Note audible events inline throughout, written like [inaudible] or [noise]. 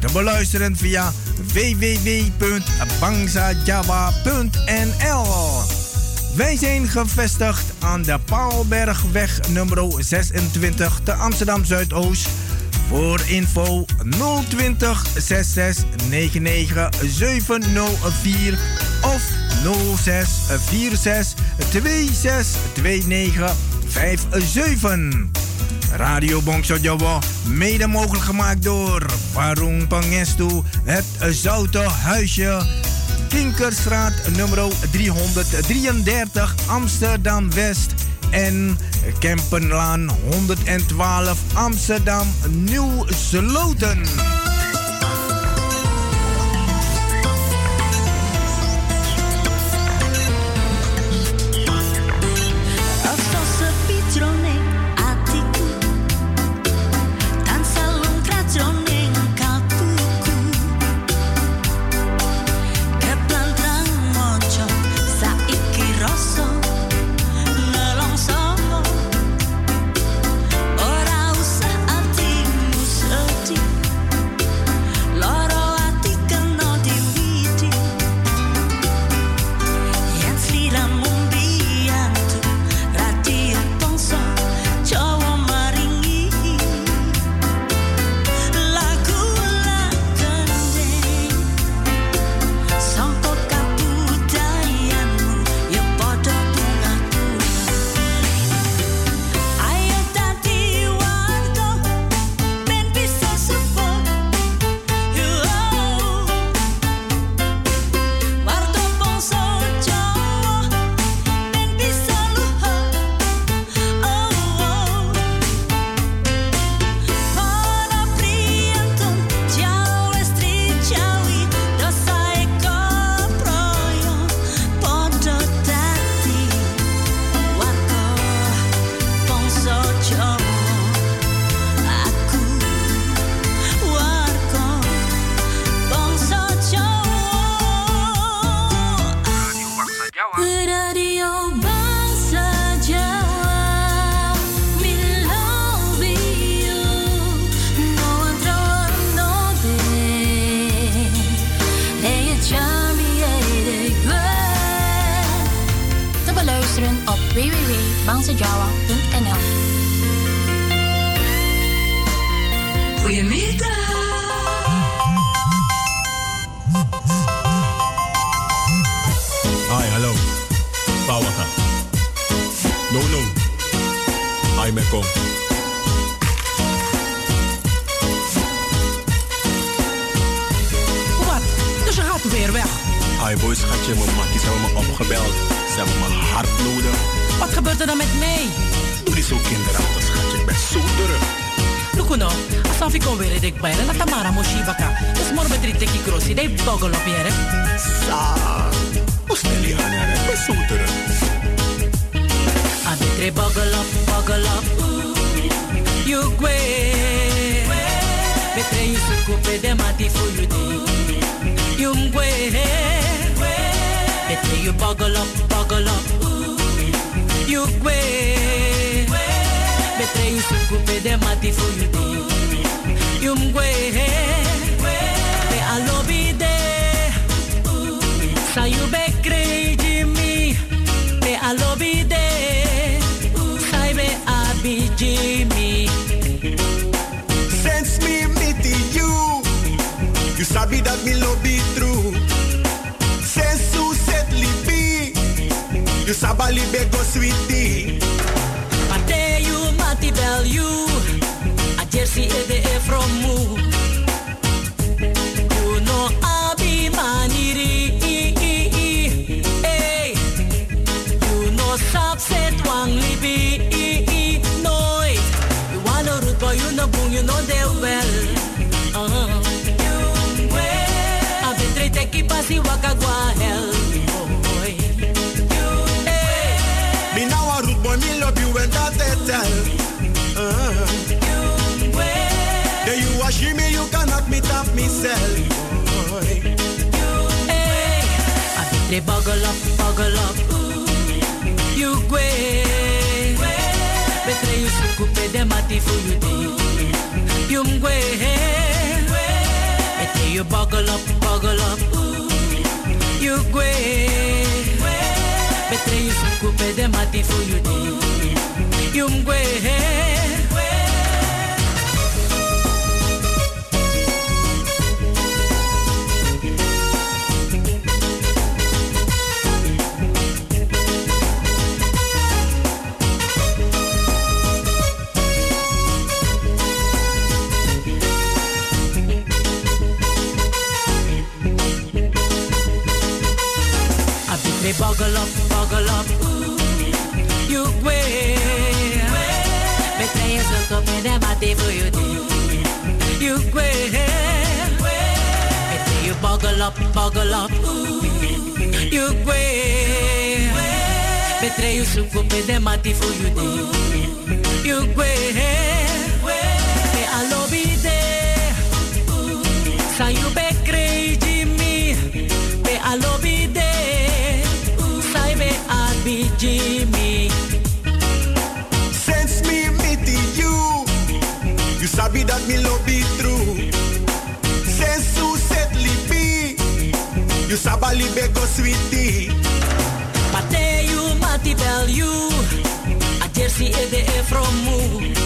Te beluisteren via www.bangsajawa.nl Wij zijn gevestigd aan de Paalbergweg nummer 26 te Amsterdam Zuidoost. Voor info 020 66 99 704 of 06 46 26 29 57. Radio Bongso mede mogelijk gemaakt door Warung Pangestu, het Zoute Huisje, Kinkerstraat nummer 333 Amsterdam West. En Kempenlaan 112 Amsterdam Nieuw Sloten. Boy. Hey. I think they buggle up, buggle up. You gwe. Betre you suku de mati fu you di. You mgwe. Betre you buggle up, buggle up. You gwe. Betre you suku de mati fu you di. You mgwe. They buggle up, buggle up. You way. Betre je zoekt op in de mate voor je ding. You way. Betre je buggle up, buggle up. You way. Betre je zoekt op in de mate voor je ding. You way. Me a lobby there. Sa you be be Jimmy. Since me meet you, you sabi that me love be true. Since you set lippy, you sabali bego sweetie. Mate you mati bel you. A jersey e de e from mu.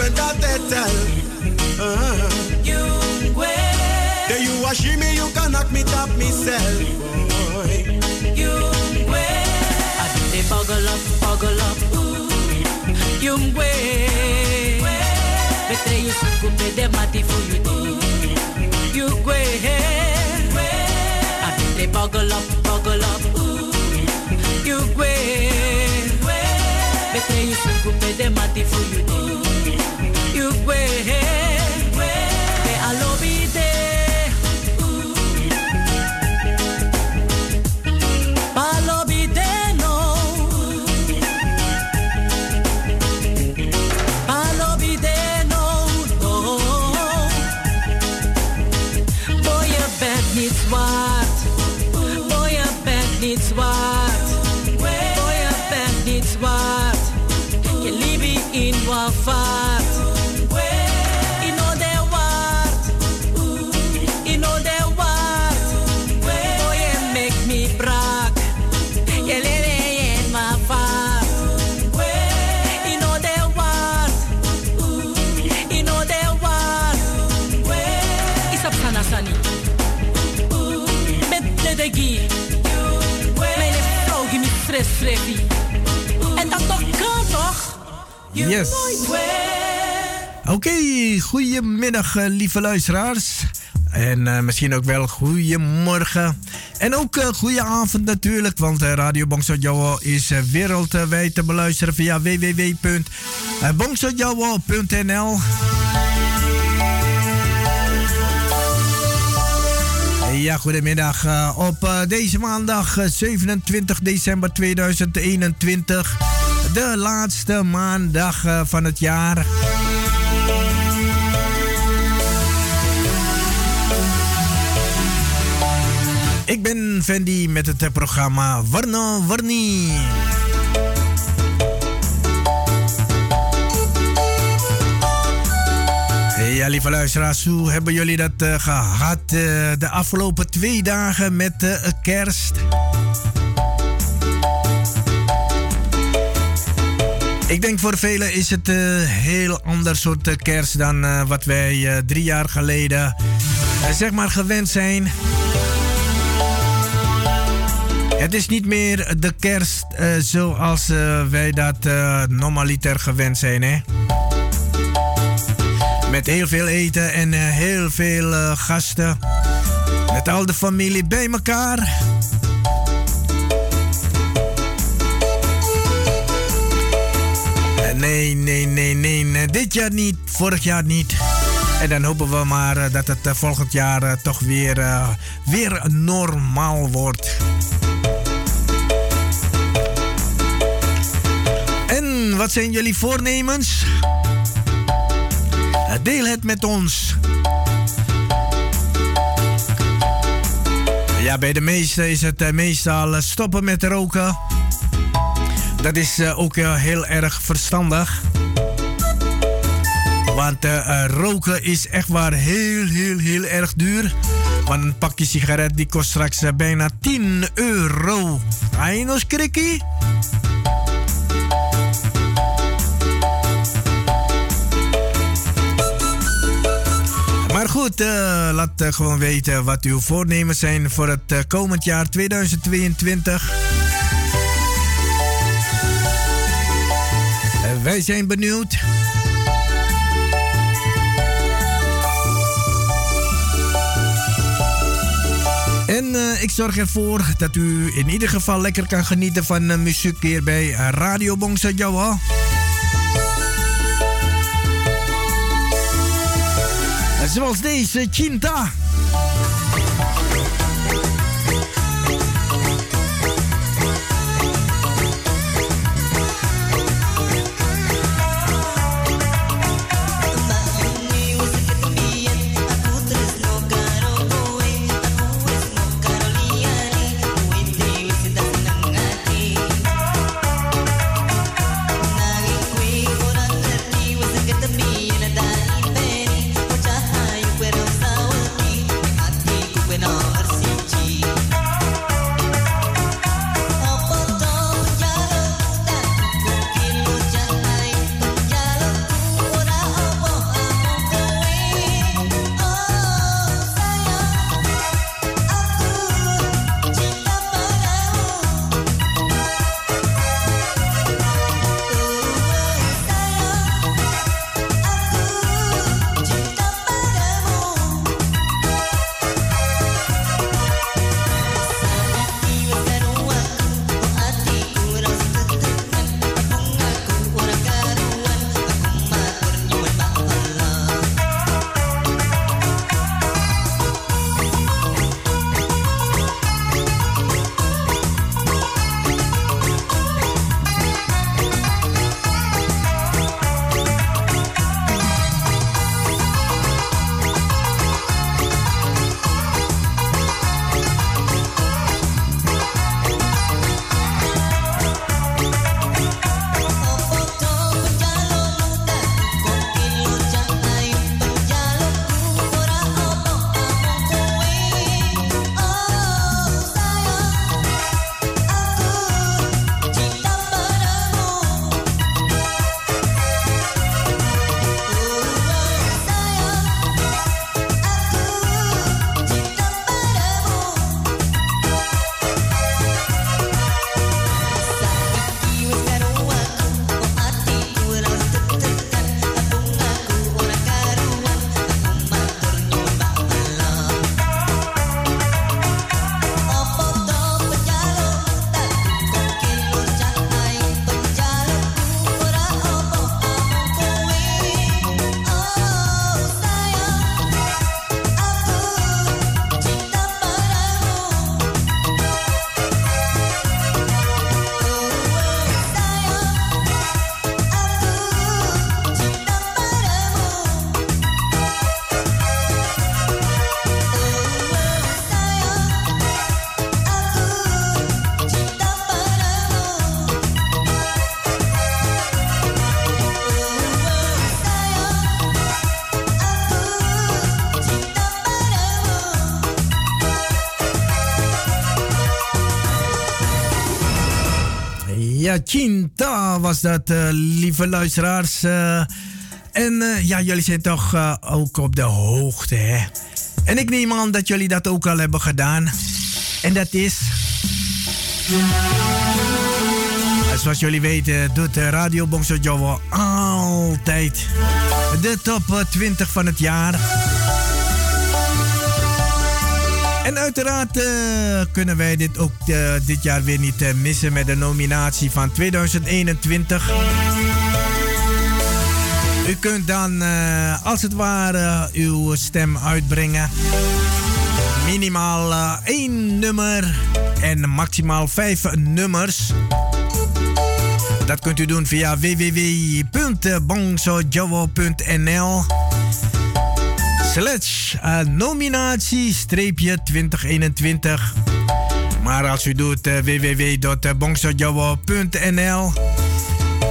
You and that they tell. Uh. Then you wash me, you can knock me, tap me, sell. Boy. I think they buggle up, buggle up. Yung way. Betre you suku pe de mati for you di. You. I think they buggle up, buggle up. You way. Betre you pe de mati for you En dat toch kan toch? Yes. Oké, goedemiddag eh, lieve luisteraars. En eh, misschien ook wel goedemorgen. En ook uh, goede avond natuurlijk, want uh, Radio Bongsojowo is wereldwijd te beluisteren via www.bongsojowo.nl. Ja, goedemiddag. Uh, op uh, deze maandag uh, 27 december 2021. De laatste maandag van het jaar. Ik ben Fendi met het programma Warno Warni. Ja, lieve luisteraars, hoe hebben jullie dat uh, gehad uh, de afgelopen twee dagen met uh, kerst? Ik denk voor velen is het een heel ander soort kerst dan wat wij drie jaar geleden zeg maar gewend zijn. Het is niet meer de kerst zoals wij dat normaliter gewend zijn, hè? Met heel veel eten en heel veel gasten. Met al de familie bij elkaar. Nee, nee, nee, nee. Dit jaar niet, vorig jaar niet. En dan hopen we maar dat het volgend jaar toch weer, weer normaal wordt. wat zijn jullie voornemens? Deel het met ons. Ja, bij de meesten is het eh, meestal eh, stoppen met roken. Dat is eh, ook heel erg verstandig. Want roken is echt waar heel, heel, heel erg duur. Want een pakje sigaret die kost straks bijna 10 euro. Ainos krikkie? Goed, uh, laat uh, gewoon weten wat uw voornemens zijn voor het uh, komend jaar 2022. wij zijn benieuwd. En ik zorg ervoor dat u in ieder geval lekker kan genieten van muziek hier bij Radio Bongsa Jawa. Zoals deze Chinta. Ja, was dat, uh, lieve luisteraars. Uh, en uh, ja, jullie zijn toch ook op de hoogte, hè? En ik neem aan dat jullie dat ook al hebben gedaan. En dat is zoals jullie weten doet Radio Bongso Jowo altijd de top 20 van het jaar. En uiteraard kunnen wij dit ook uh, dit jaar weer niet uh, missen met de nominatie van 2021. U kunt dan als het ware uw stem uitbrengen. Minimaal één nummer en maximaal vijf nummers. Dat kunt u doen via www.bongsojowo.nl slash uh, nominatie 2021. Maar als u doet uh,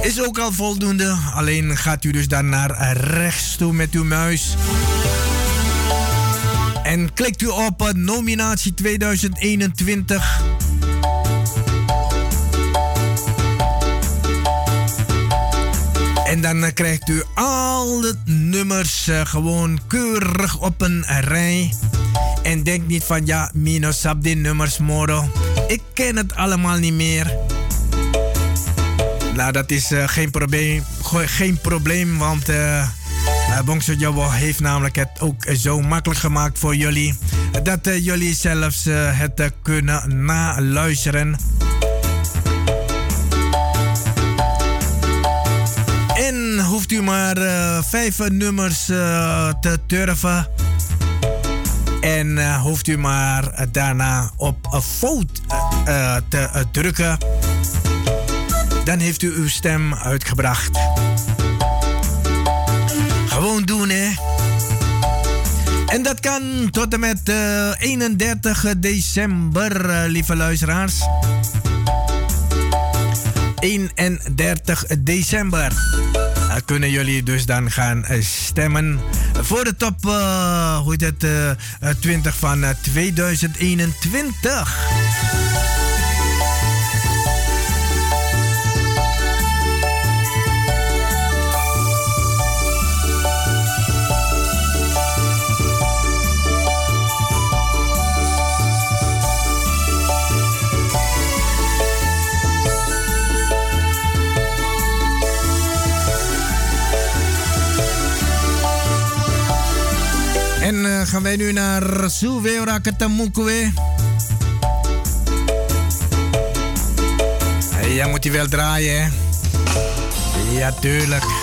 is ook al voldoende. Alleen gaat u dus dan naar rechts toe met uw muis. En klikt u op nominatie 2021. En dan eh, krijgt u al de nummers gewoon keurig op een rij. En denk niet van ja, Mino sap die nummers moro. Ik ken het allemaal niet meer. Nou, dat is uh, geen, probleem, geen probleem, want uh, Bongso heeft namelijk het ook zo makkelijk gemaakt voor jullie. Dat jullie zelfs het kunnen naluisteren. hoeft u maar vijf nummers te durven. En uh, hoeft u maar daarna op een fout te drukken. Dan heeft u uw stem uitgebracht. Gewoon doen, hè. En dat kan tot en met 31 december, lieve luisteraars. 31 december kunnen jullie dus dan gaan eh, stemmen voor de top uh, hoe heet het, 20 van 2021. En uh, gaan wij nu naar Suwe Rakatamukwe. Hey, jij moet die wel draaien, hè? Ja, tuurlijk.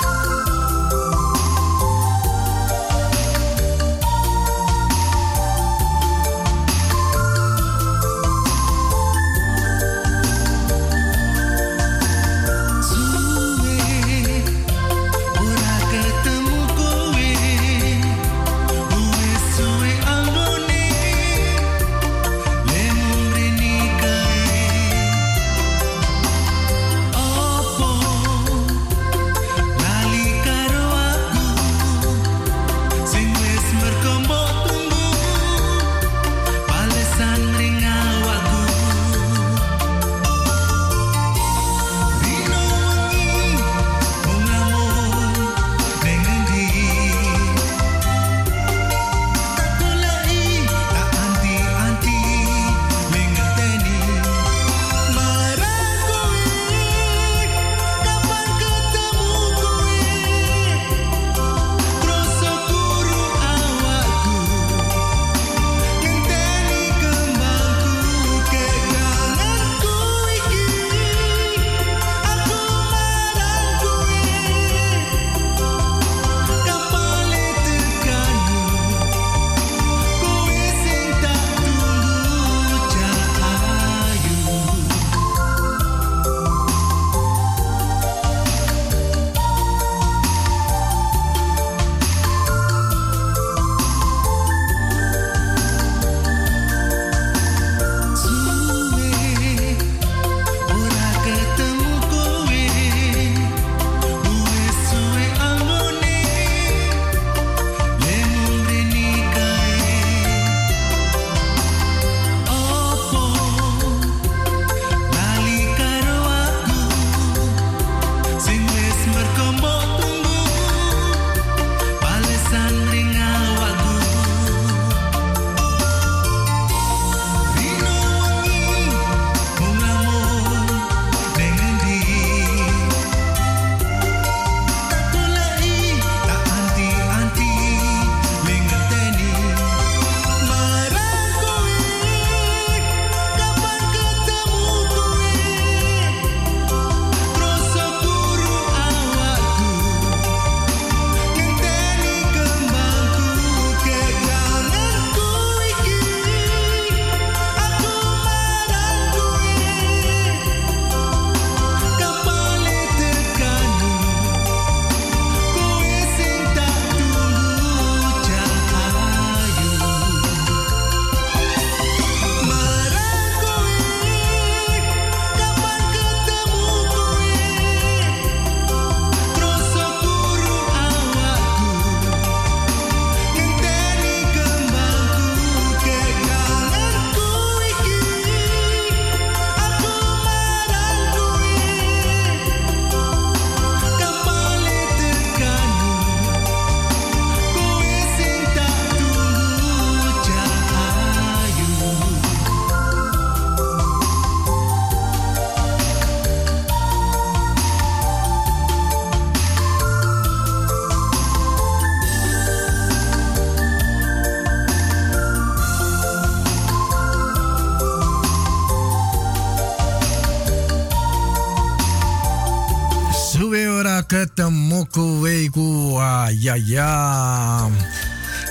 Ja,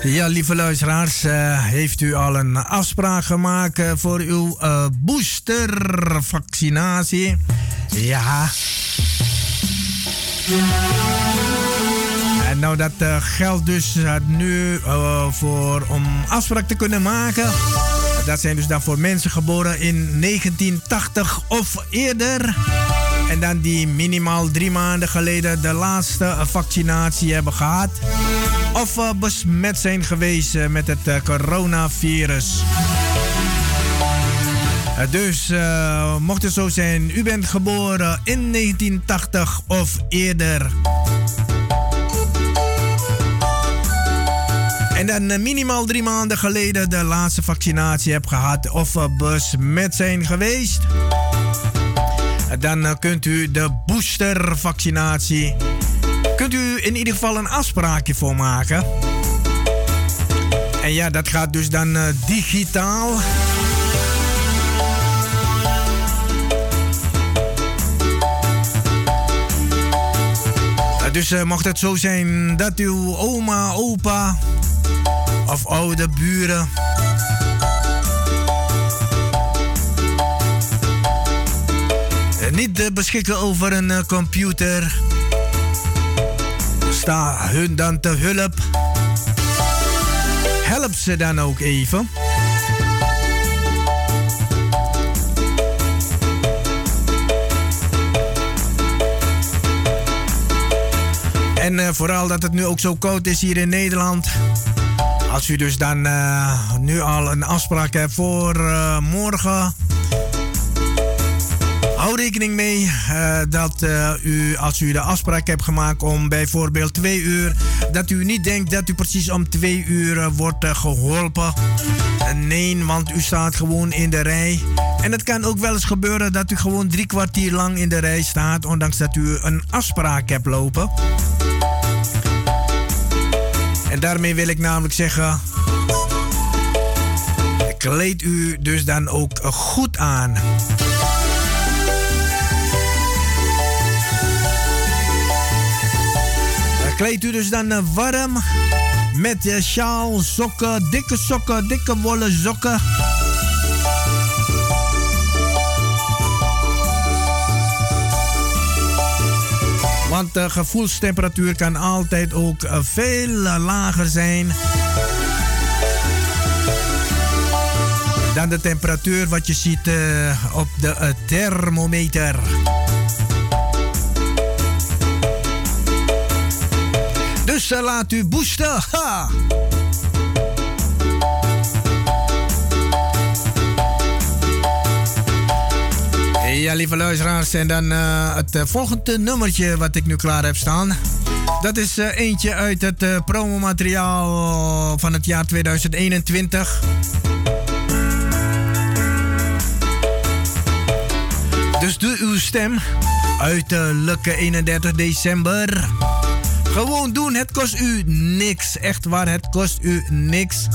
ja. Lieve luisteraars, uh, heeft u al een afspraak gemaakt uh, voor uw uh, boostervaccinatie? Ja. En nou, dat geldt dus nu voor om afspraak te kunnen maken. Dat zijn dus dan voor mensen geboren in 1980 of eerder. En dan die minimaal drie maanden geleden de laatste vaccinatie hebben gehad. Of uh, besmet zijn geweest met het uh, coronavirus. Dus mocht het zo zijn, u bent geboren in 1980 of eerder. En dan minimaal drie maanden geleden de laatste vaccinatie hebt gehad of besmet zijn geweest. Dan kunt u de boostervaccinatie. Kunt u in ieder geval een afspraakje voor maken. En ja, dat gaat dus dan uh, digitaal. Dus uh, mocht het zo zijn dat uw oma, opa of oude buren niet beschikken over een computer, sta hun dan te hulp. Help ze dan ook even. En uh, vooral dat het nu ook zo koud is hier in Nederland. Als u dus dan nu al een afspraak hebt voor morgen hou rekening mee uh, dat uh, u, als u de afspraak hebt gemaakt om bijvoorbeeld twee uur, dat u niet denkt dat u precies om twee uur uh, wordt geholpen. nee, want u staat gewoon in de rij. En het kan ook wel eens gebeuren dat u gewoon drie kwartier lang in de rij staat, ondanks dat u een afspraak hebt lopen. En daarmee wil ik namelijk zeggen. Kleed u dus dan ook goed aan. Kleedt u dus dan warm met uh, sjaal, sokken, dikke sokken, dikke wollen sokken. Want de gevoelstemperatuur kan altijd ook uh, veel lager zijn dan de temperatuur wat je ziet op de thermometer. Dus laat u boosten. Ja, lieve luisteraars. En dan uh, het uh, volgende nummertje wat ik nu klaar heb staan. Dat is uh, eentje uit het uh, promomateriaal van het jaar 2021. Dus doe uw stem uiterlijke 31 december. Gewoon doen, het kost u niks. Echt waar, het kost u niks.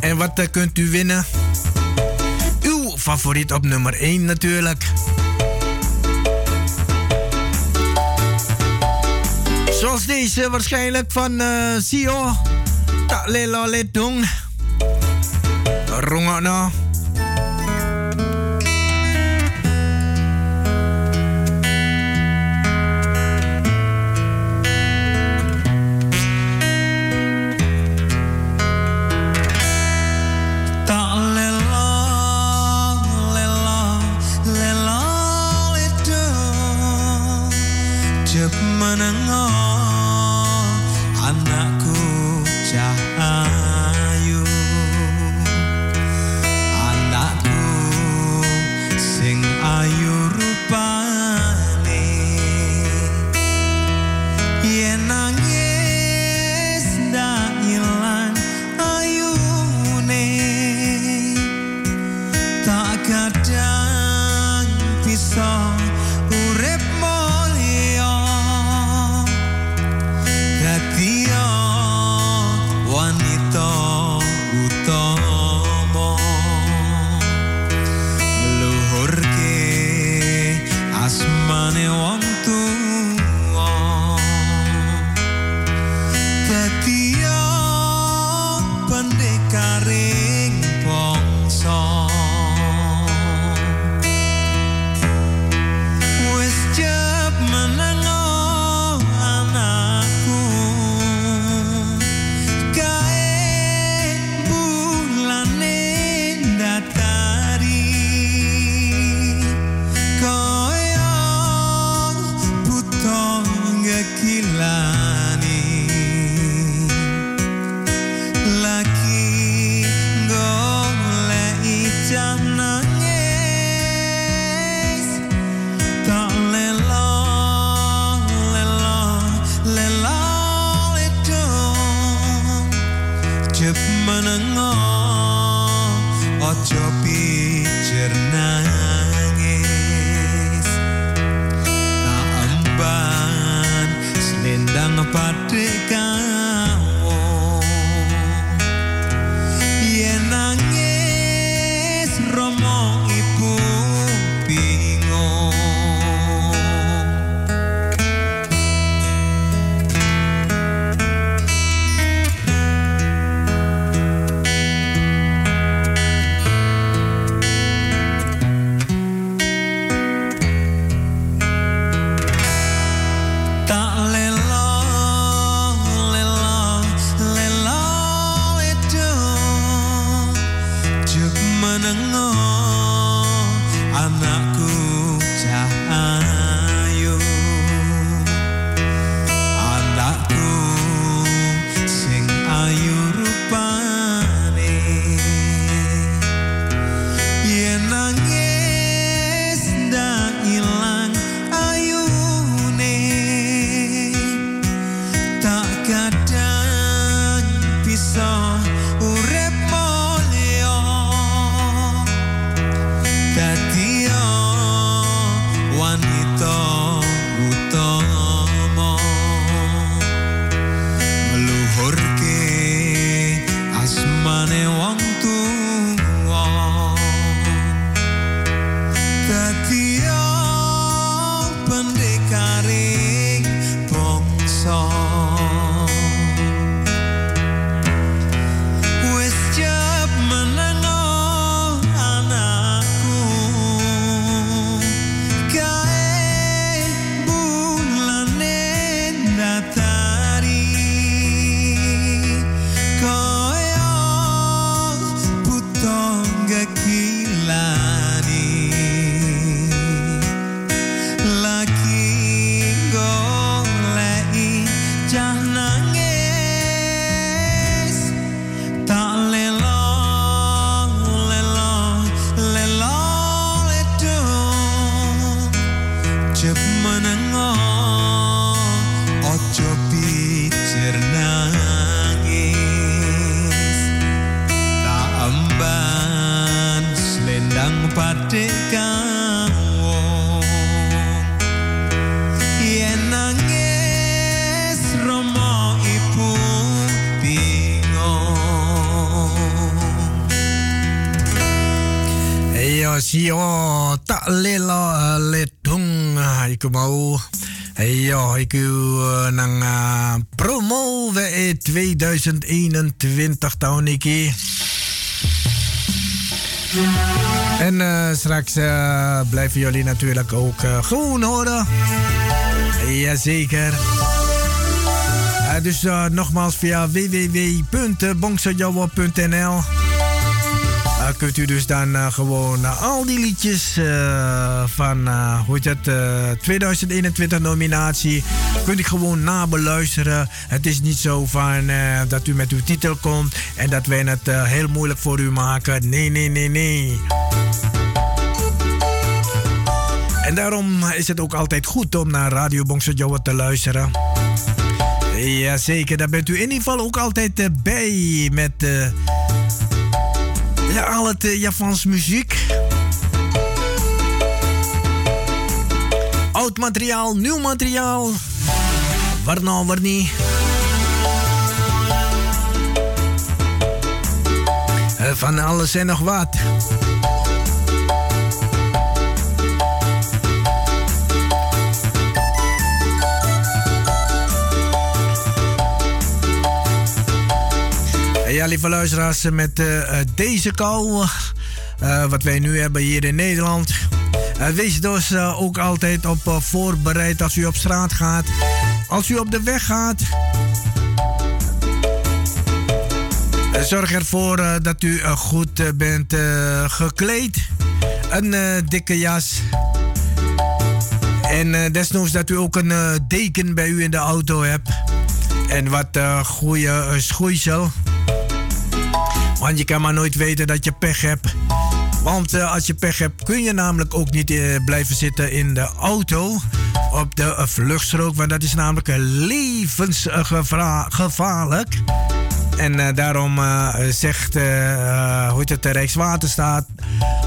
En wat uh, kunt u winnen? Uw favoriet op nummer 1 natuurlijk. Zoals deze waarschijnlijk van uh, Sio. Tak lelo letung. Rongokno. iku mau. Ja, ik uh, promo we 2021 tahun iki. En uh, straks uh, blijven jullie natuurlijk ook uh, gewoon horen. Jazeker. Dus nogmaals via www.bongsojawa.nl uh, kunt u dus dan uh, gewoon uh, al die liedjes van hoe het, 2021 nominatie kunt u gewoon nabeluisteren. Het is niet zo van dat u met uw titel komt en dat wij het heel moeilijk voor u maken. Nee, nee, nee, nee. En daarom is het ook altijd goed om naar Radio Bongso te luisteren. Jazeker, daar bent u in ieder geval ook altijd bij met al het uh, Javans muziek. Oud materiaal, nieuw materiaal. Waar nou, waar niet. Uh, van alles en nog wat. Ja, lieve luisteraars, met uh, deze kou, wat wij nu hebben hier in Nederland. Wees dus ook altijd op voorbereid als u op straat gaat. Als u op de weg gaat. zorg ervoor dat u goed bent gekleed. Een dikke jas. En desnoods dat u ook een deken bij u in de auto hebt. En wat goede schoeisel. Want je kan maar nooit weten dat je pech hebt. Want uh, als je pech hebt, kun je namelijk ook niet uh, blijven zitten in de auto. op de vluchtstrook, want dat is namelijk levensgevaarlijk. En daarom zegt hoe het, de Rijkswaterstaat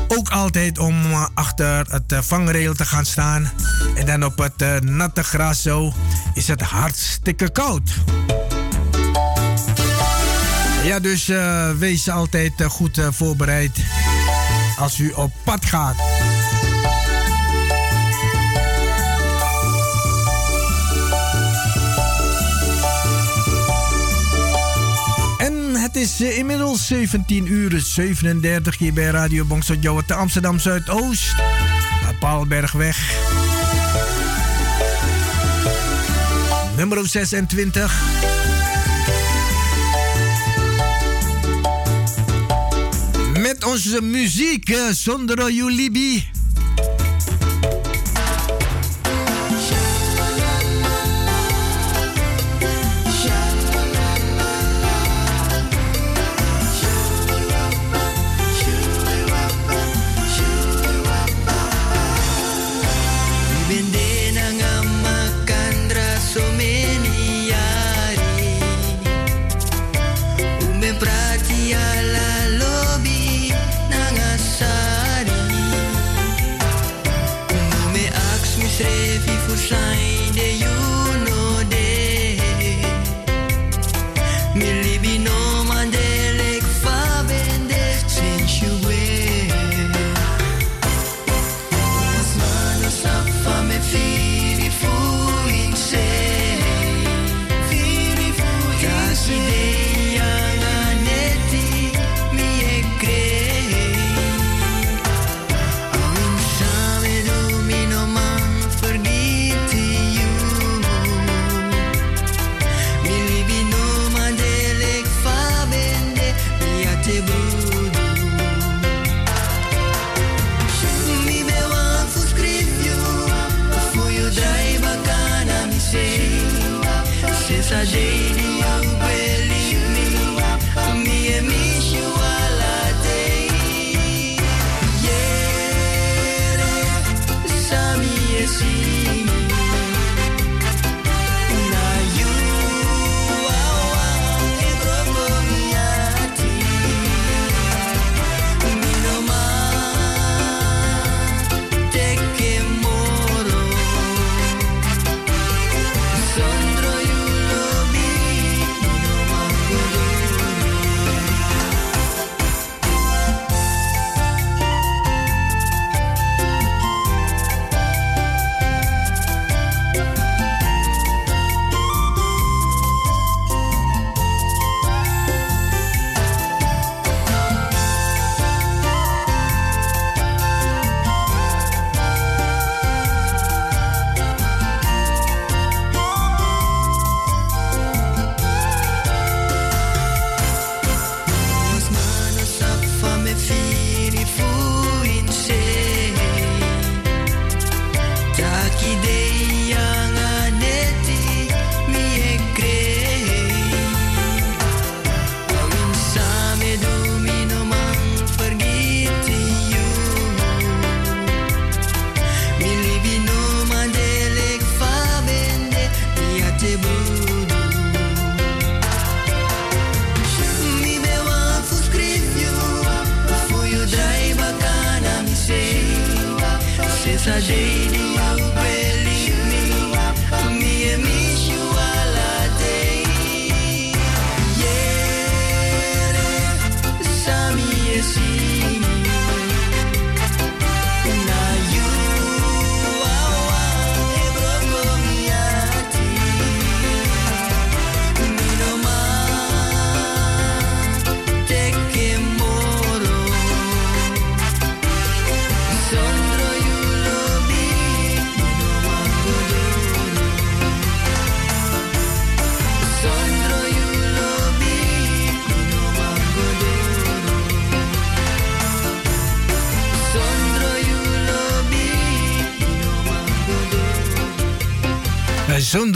ook altijd om achter het vangrail te gaan staan. En dan op het natte gras zo is het hartstikke koud. Ja, dus uh, wees altijd uh, goed uh, voorbereid als u op pad gaat. En het is inmiddels 17 uur 37 hier bij Radio Bongsot Jouwe te Amsterdam Zuidoost. Paalbergweg. Nummer 26. Met onze muziek, zonder jullie.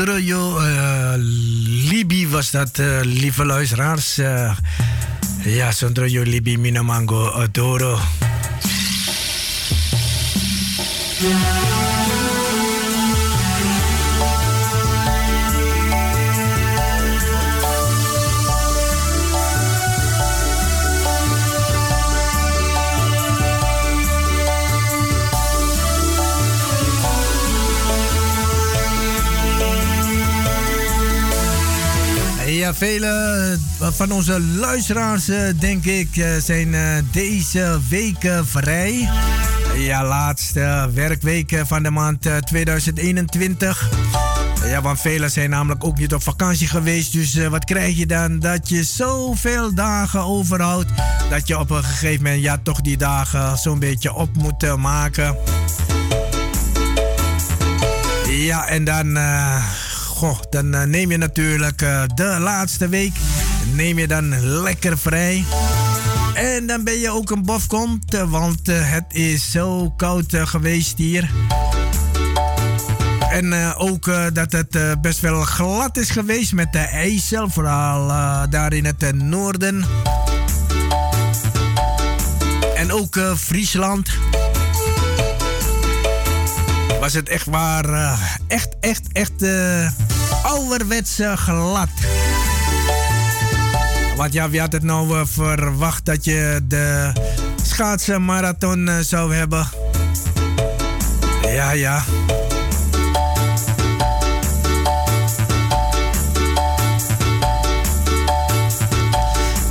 Jo, uh, Libi was dat, uh, lieve luisteraars. Uh, ja, zonder jo, Libi, Minamango, Adoro. Ja, vele van onze luisteraars, denk ik, zijn deze weken vrij. Ja, laatste werkweek van de maand 2021. Ja, want velen zijn namelijk ook niet op vakantie geweest. Dus wat krijg je dan? Dat je zoveel dagen overhoudt. Dat je op een gegeven moment ja, toch die dagen zo'n beetje op moet maken. Ja, en dan, goh, dan neem je natuurlijk de laatste week. Neem je dan lekker vrij. En dan ben je ook een bofkont, want het is zo koud geweest hier. En ook dat het best wel glad is geweest met de IJssel, vooral daar in het noorden. En ook Friesland. Was het echt waar, echt, echt, echt ouderwets glad. Want ja, wie had het nou verwacht dat je de schaatsenmarathon zou hebben? Ja, ja.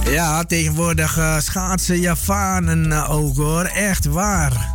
Ja, tegenwoordig uh, schaatsen Javanen uh, ook hoor. Echt waar.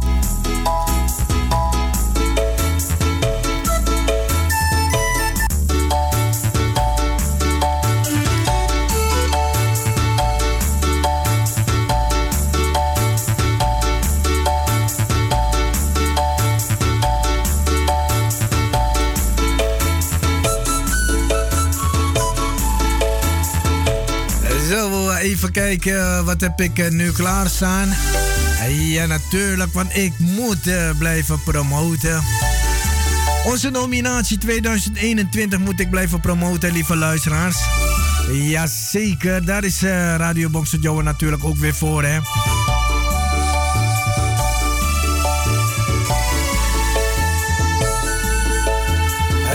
Kijken, wat heb ik eh, nu klaarstaan? Ja, natuurlijk, want ik moet uh, blijven promoten. Onze nominatie 2021 moet ik blijven promoten, lieve luisteraars. Jazeker, daar is Radio Boxer Joe natuurlijk ook weer voor, hè.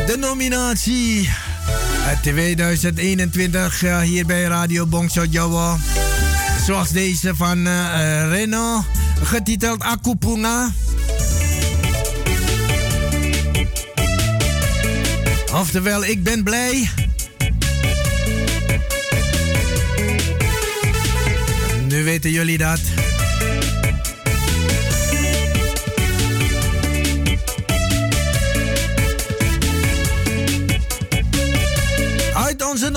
De nominatie 2021 uh, hier bij Radio Bongso Jawa. Zoals deze van uh, Reno, getiteld Akupunga. Oftewel, ik ben blij. Nu weten jullie dat.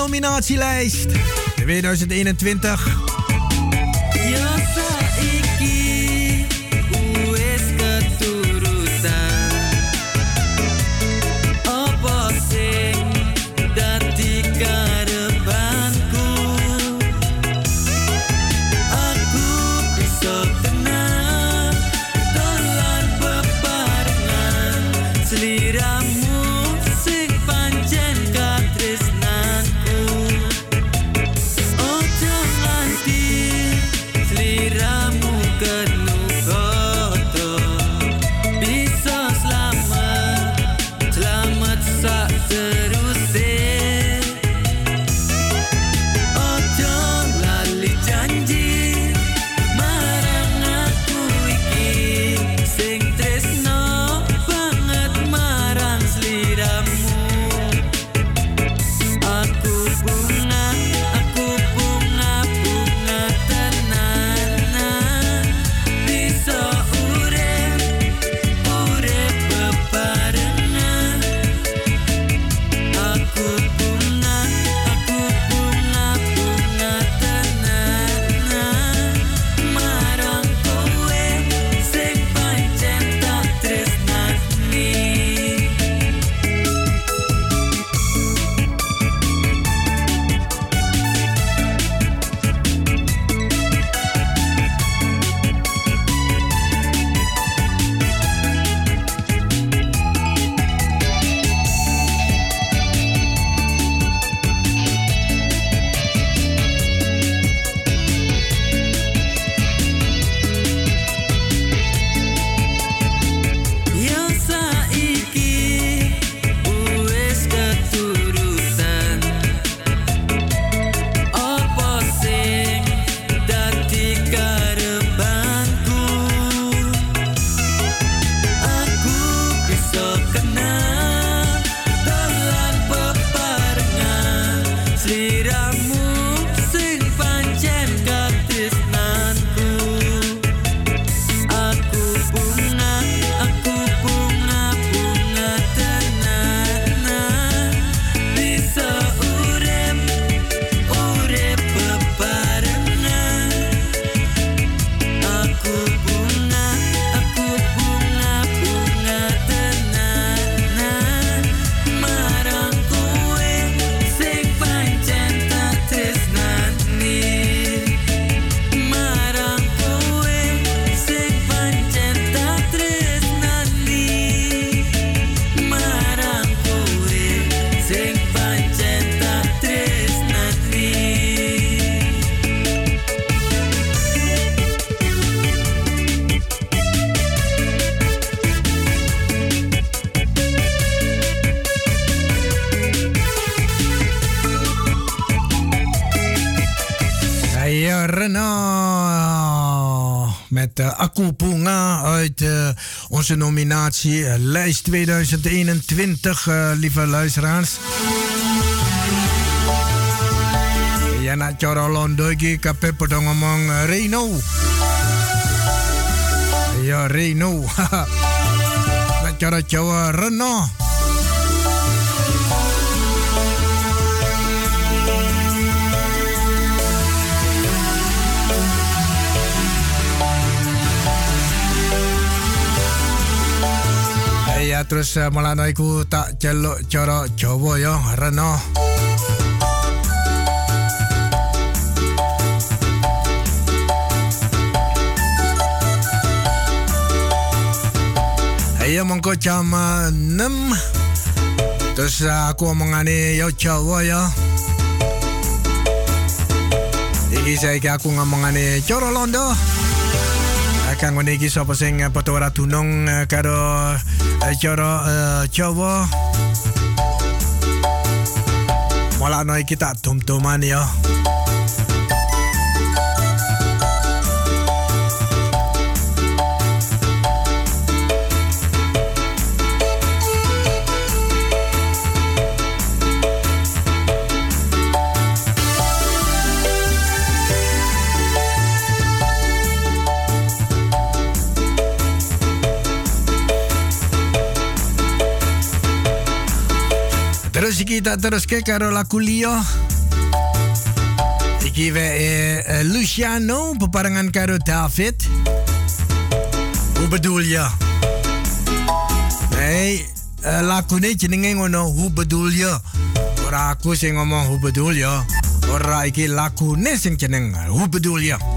Nominatielijst 2021. Onze nominatie uh, lijst 2021, lieve luisteraars. Ja, na cara londo iki kape padha ngomong Reno. Ya Reno. na cara Jawa ya terus uh, malano iku tak celuk cara Jawa ya Reno. Ayo mongko jam 6 Terus uh, aku omongane ya Jawa ya. Iki saiki aku ngomongane cara Londo. Kang ngene iki sapa sing padha ora dunung karo cara Jawa. Malah ana iki tak dum-duman ya. Terus iki tak terus ke karo lagu Leo. Iki we eh, Luciano beparengan karo David. Hoe bedoel je? Nee, uh, lagu ini jenenge ngono, hoe bedoel je? Ora aku sing ngomong hoe bedoel je? Ora iki lagu ini sing jeneng, hoe bedoel je?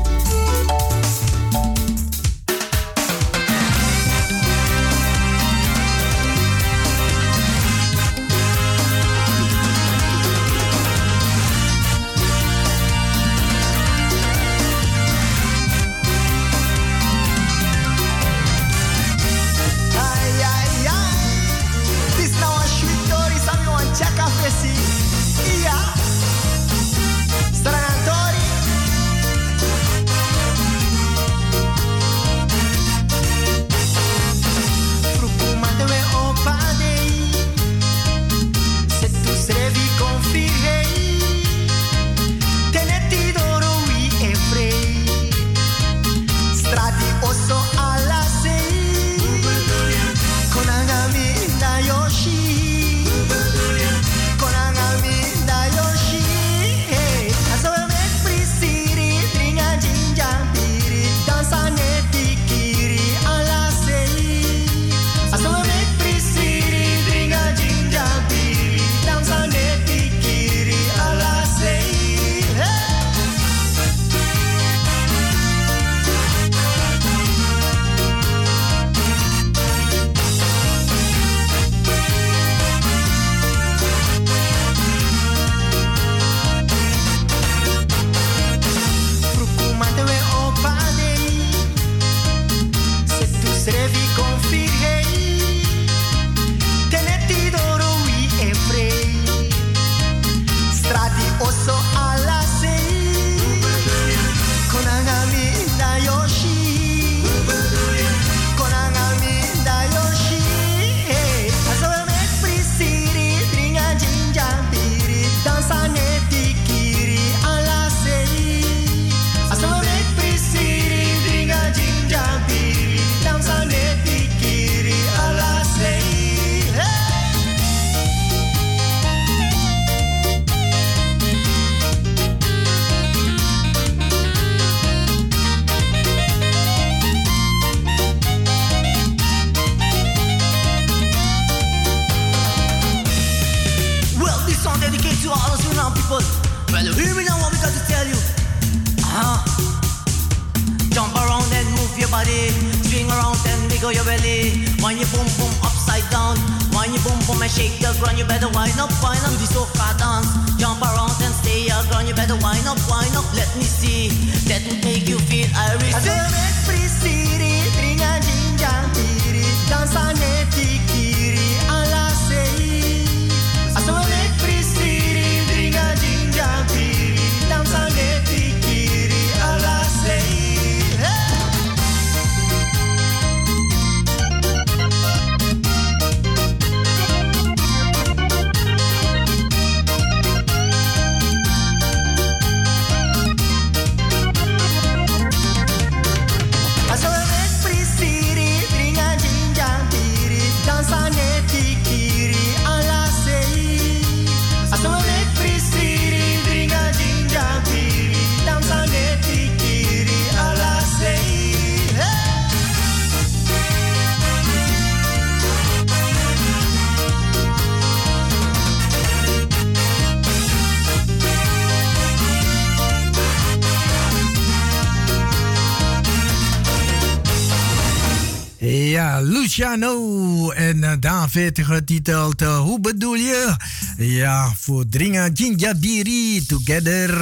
Luciano en uh, David getiteld uh, Hoe bedoel je? Ja, voor Dringa Jinjabiri Together.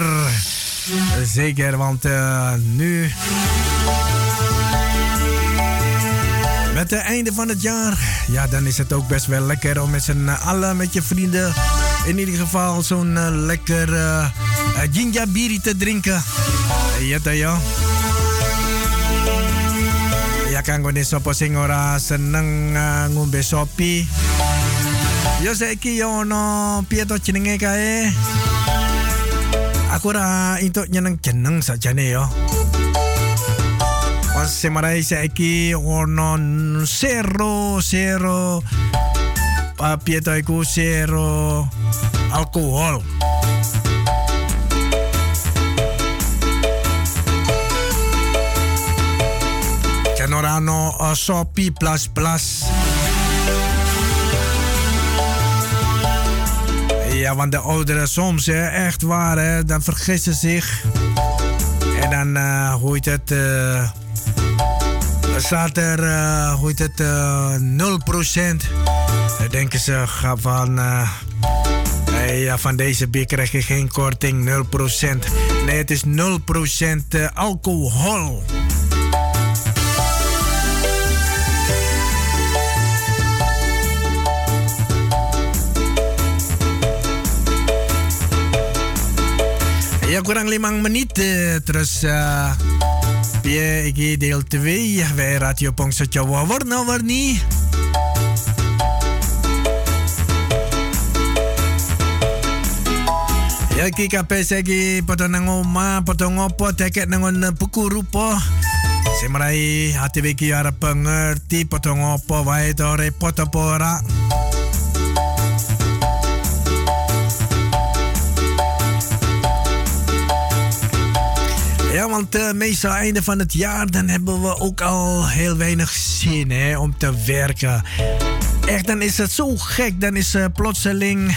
Zeker, want uh, nu... Met het einde van het jaar, ja, dan is het ook best wel lekker om met z'n allen, met je vrienden, in ieder geval zo'n lekker uh, ginjabiri te drinken. Ja, ja ya kan ngone sapa sing ora seneng uh, ngombe sopi. Yo saiki yo ono piye to jenenge kae? Aku ora entuk nyeneng jeneng sajane yo. Pas semarai saiki ono zero zero uh, piye to iku zero alkohol. Norano uh, Sopi Plus Plus. Ja, want de ouderen soms, hè, echt waar, hè, dan vergissen zich. En dan, uh, hoe het, uh, staat er, uh, het, uh, 0%. Dan denken ze van, ja, van deze bier krijg je geen korting, 0%. Nee, het is 0% alcohol. Ya kurang limang menit terus uh, ya iki deel 2 bij Radio Pongso Jawa warna-warni. Ya iki kabeh saiki padha nang omah, padha ngopo teket nang buku rupa. Semrai hati iki arep ngerti padha ngopo wae to repot apa. Want uh, meestal einde van het jaar dan hebben we ook al heel weinig zin hè, om te werken. Echt, dan is het zo gek. Dan is uh, plotseling.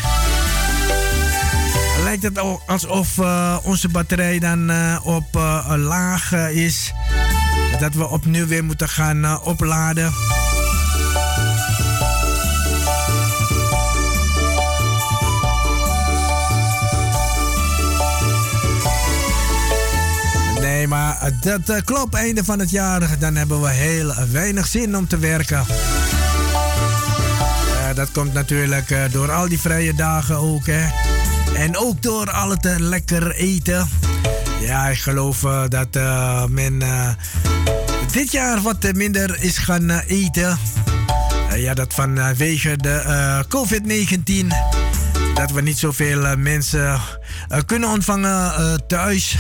Lijkt het alsof uh, onze batterij dan op laag is. Dat we opnieuw weer moeten gaan opladen. Maar dat uh, klopt. Einde van het jaar, dan hebben we heel weinig zin om te werken. Dat komt natuurlijk uh, door al die vrije dagen ook, hè. En ook door al het lekker eten. Ja, ik geloof dat men dit jaar wat minder is gaan eten. ja, dat vanwege de COVID-19 dat we niet zoveel mensen kunnen ontvangen thuis.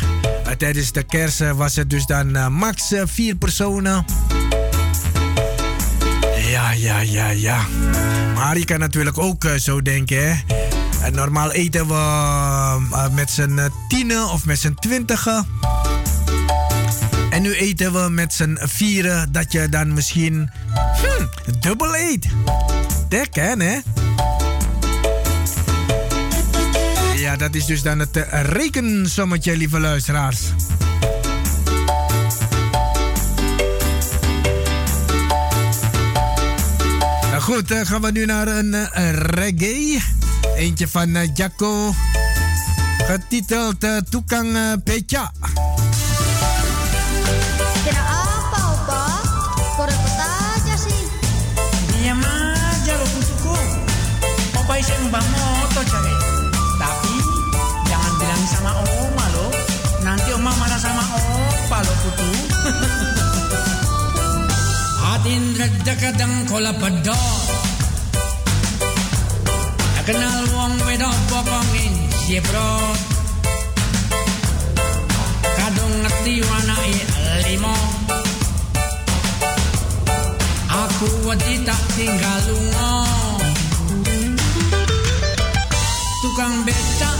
Tijdens de kerst was het dus dan max vier personen. Ja, ja, ja, ja. Maar je kan natuurlijk ook zo denken, hè. normaal eten we met z'n tienen of met z'n twintigen. En nu eten we met z'n vieren dat je dan misschien hmm, dubbel eet. Kan, hè? Ja, dat is dus dan het uh, rekensommetje, lieve luisteraars. Nou goed, uh, gaan we nu naar een uh, reggae. Eentje van uh, Jacco. Getiteld uh, Pecha. Atin kadang kola pedot. Kenal wong wedok bokongin jebrot. Kadung ngerti wanai limo. Aku wedi tak tinggal lungo. Tukang becak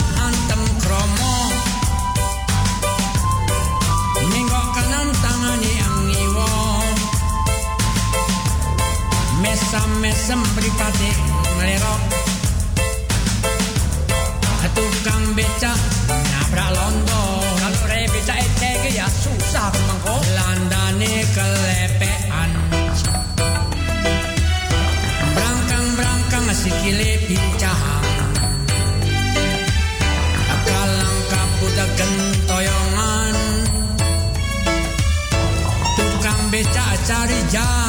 sempripate ngelero Tukang beca nabrak londo. Kalau rebeca ecek eh, ya susah mengko Landane kelepean Berangkang-berangkang sikile pincahan, Kalang kabudak gentoyongan Tukang beca cari jalan.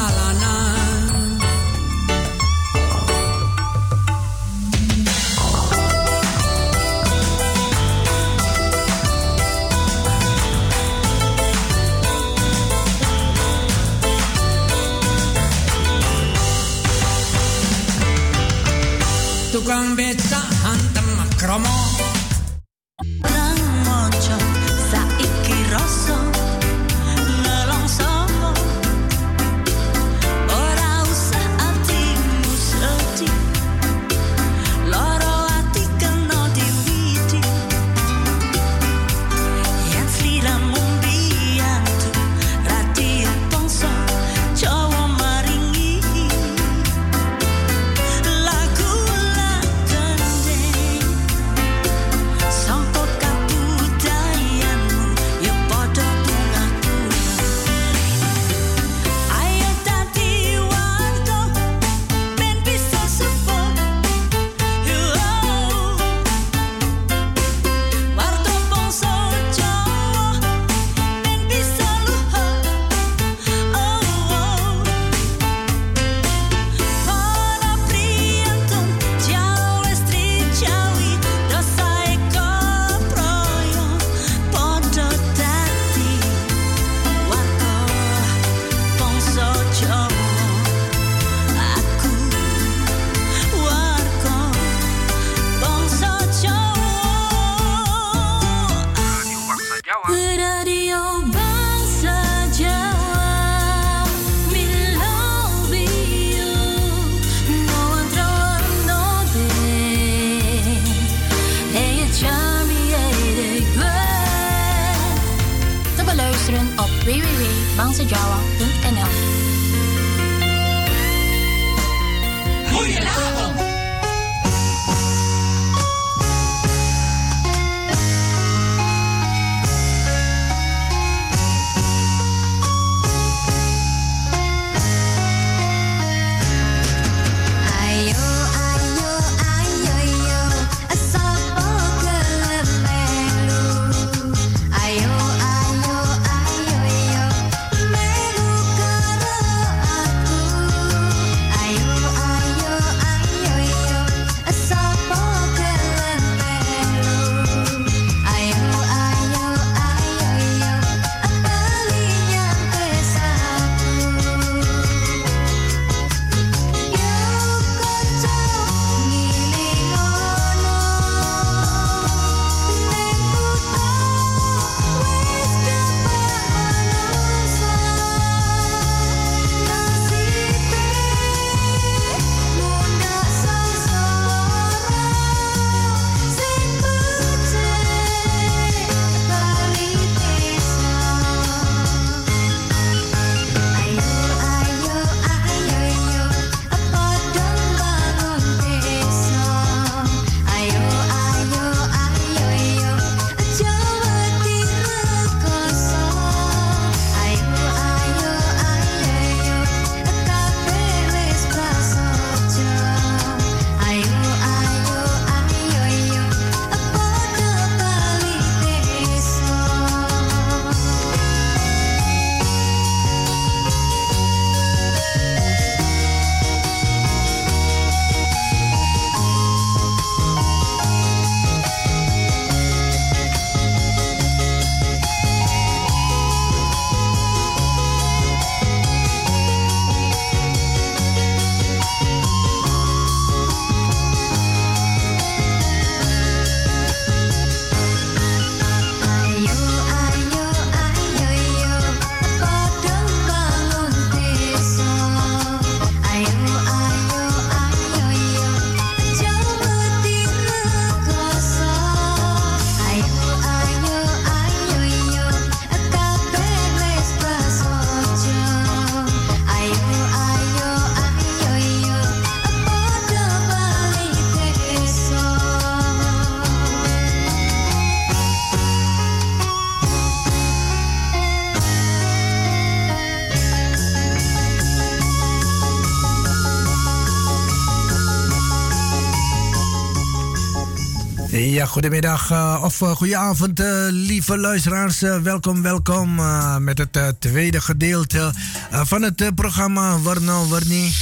Goedemiddag uh, of uh, goedenavond, uh, lieve luisteraars. welkom, welkom met het tweede gedeelte van het programma Warno Warni.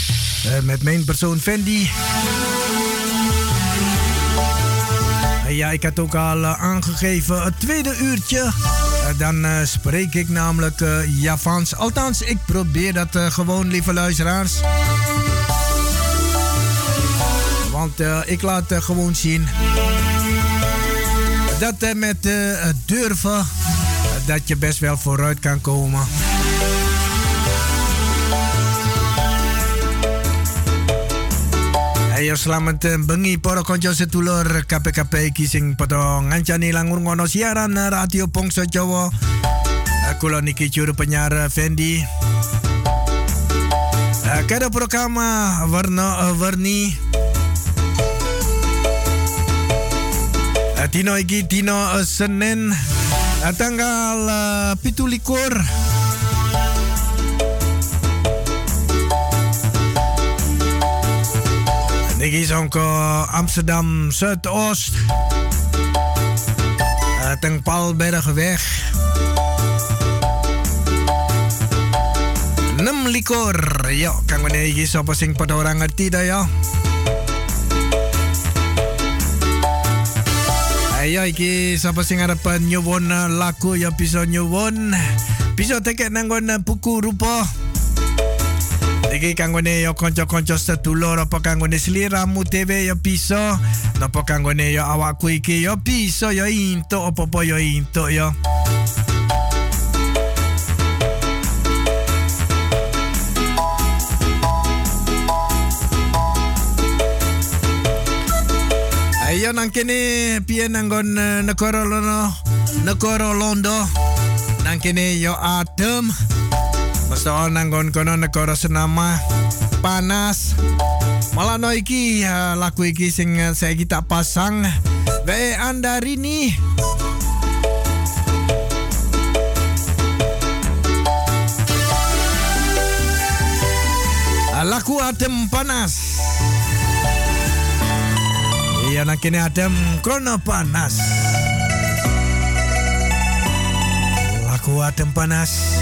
met mijn persoon Fendi. ja, ik had ook al aangegeven het tweede uurtje. dan spreek ik namelijk Javans. Althans, ik probeer dat gewoon, lieve luisteraars. Want ik laat gewoon zien dat uh, met uh, durven, uh, dat je best wel vooruit kan komen. Ayo selamat bengi para kanca setulur KPKP kising padha ngancani langur ngono siaran radio Pongso Jawa. Niki juru penyiar Fendi. Kada program warna warni Tino iki Tino uh, Senin uh, tanggal uh, pitu likur. Niki songko Amsterdam Zuidoost. Uh, Teng Palbergweg 6 likur. Yo, kang iki sapa sing ngerti dah ya Ayo iki sapa sing arep nyuwun lagu ya bisa nyuwun. Bisa teket nang buku rupa. Iki kanggone yo kanca-kanca sedulur apa kanggone sliramu TV ya bisa. Napa kanggone yo awakku iki yo bisa yo into apa-apa yo into yo. Nang kene piye nanggon negara lono negara londo. Nang kene yo adem. Masa nanggon kono negara senama. Panas. Malah no iki uh, lagu iki sing uh, saya kita pasang. Ve Andarini. Lagu adem panas Iya nak kini adem krono panas. Laku adem panas.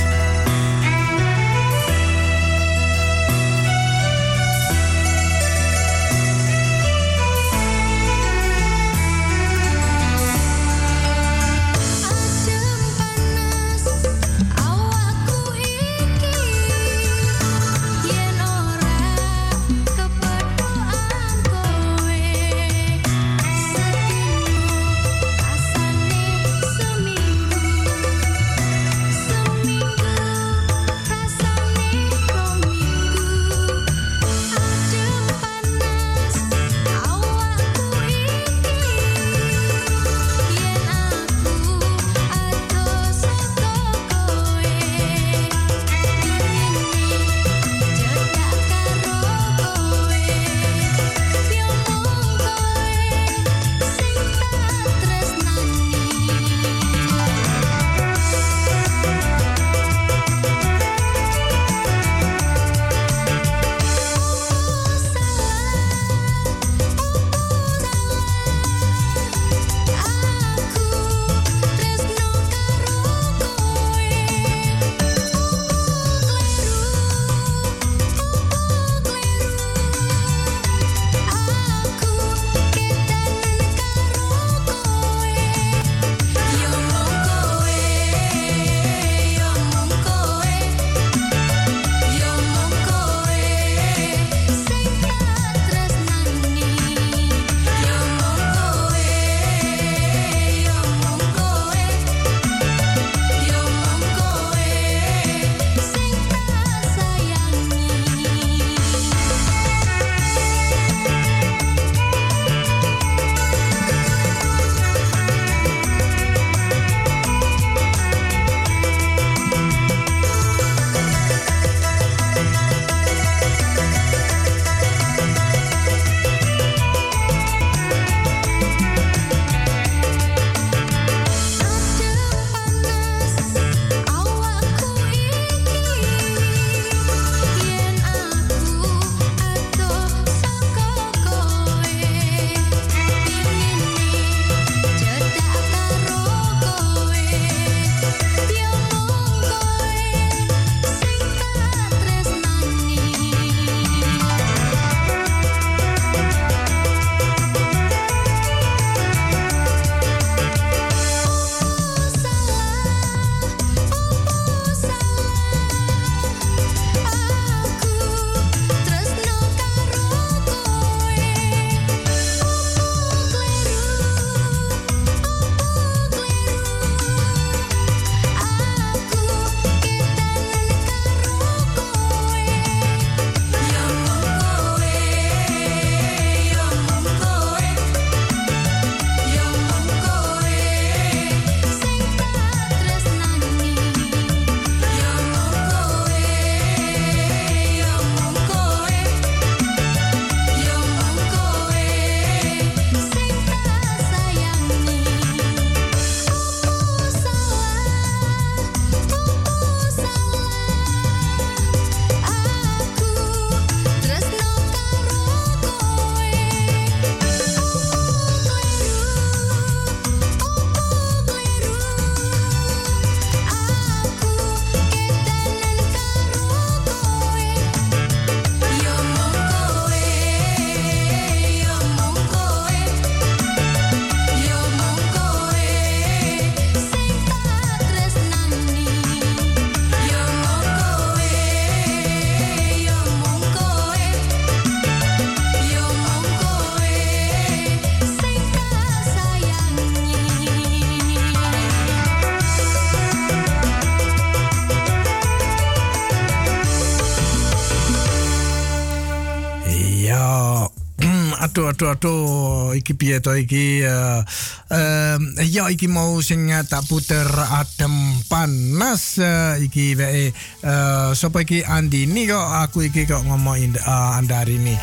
Aduh. Iki piye to iki? Uh, uh, ya, iki mau sing tak puter adem panas. Uh, iki wae. Uh, Sopo iki Andi ini kok aku iki kok ngomongin uh, andari ini.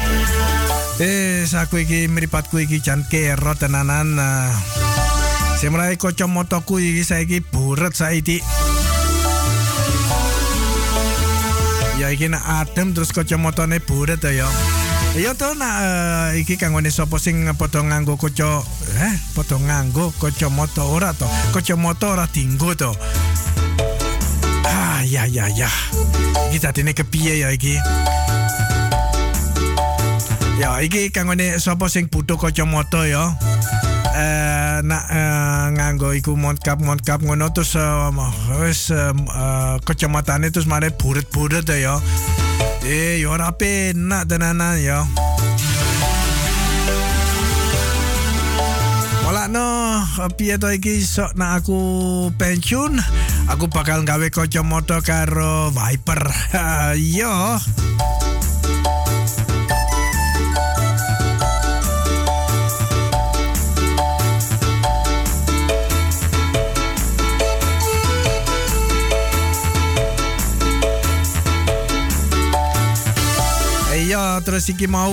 Eh, aku iki meripatku iki jan kero tenanan. Uh, Semrai kacamataku iki saiki buret saiki. Ya iki adem terus kacamatane buret ya. Ya to nak uh, iki kanggone sapa sing padha nganggo kaca eh padha nganggo kacamata ora to. Kacamata ora dinggo to. Ah ya ya ya. Iki tadine kepiye ya iki? Ya iki kanggone sapa sing butuh kacamata ya. Eh nak uh, nganggo iku monkap monkap ngono terus uh, uh, uh, kacamatane terus mare buret-buret ya. Eh, yo ora penak tenanan yo. Wala no, piye to iki sok nak aku pensiun, aku bakal gawe kacamata karo Viper. [laughs] yo. Terus iki mau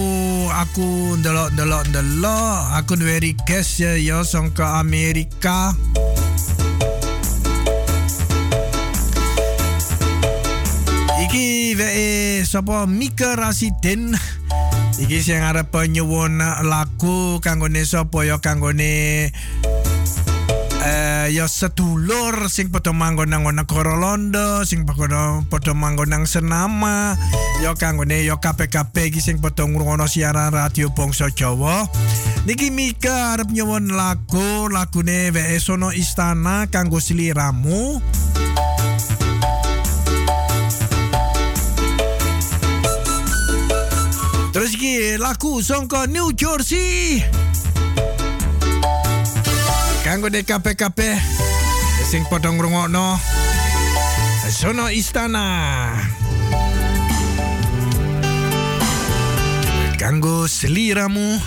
aku ndelok ndelok ndelok aku duwe request ya ya song ke Amerika. Iki wae sapa Mika Rasiden iki sing arep nyuwun lagu kanggone sapa ya kanggone eh ya sedulur sing padha manggon nang negara Londo sing padha manggon nang Senama. Ya kanggone ya kabeh-kabeh iki sing padha ngrungokno siaran radio Bangsa Jawa. Niki Mika arep nyuwun lagu lagune wae sono istana kanggo sliramu. Terus iki lagu songko New Jersey kanggo kabeh-kabeh sing padha ngrungokno. Sono istana. Kanggo seliramu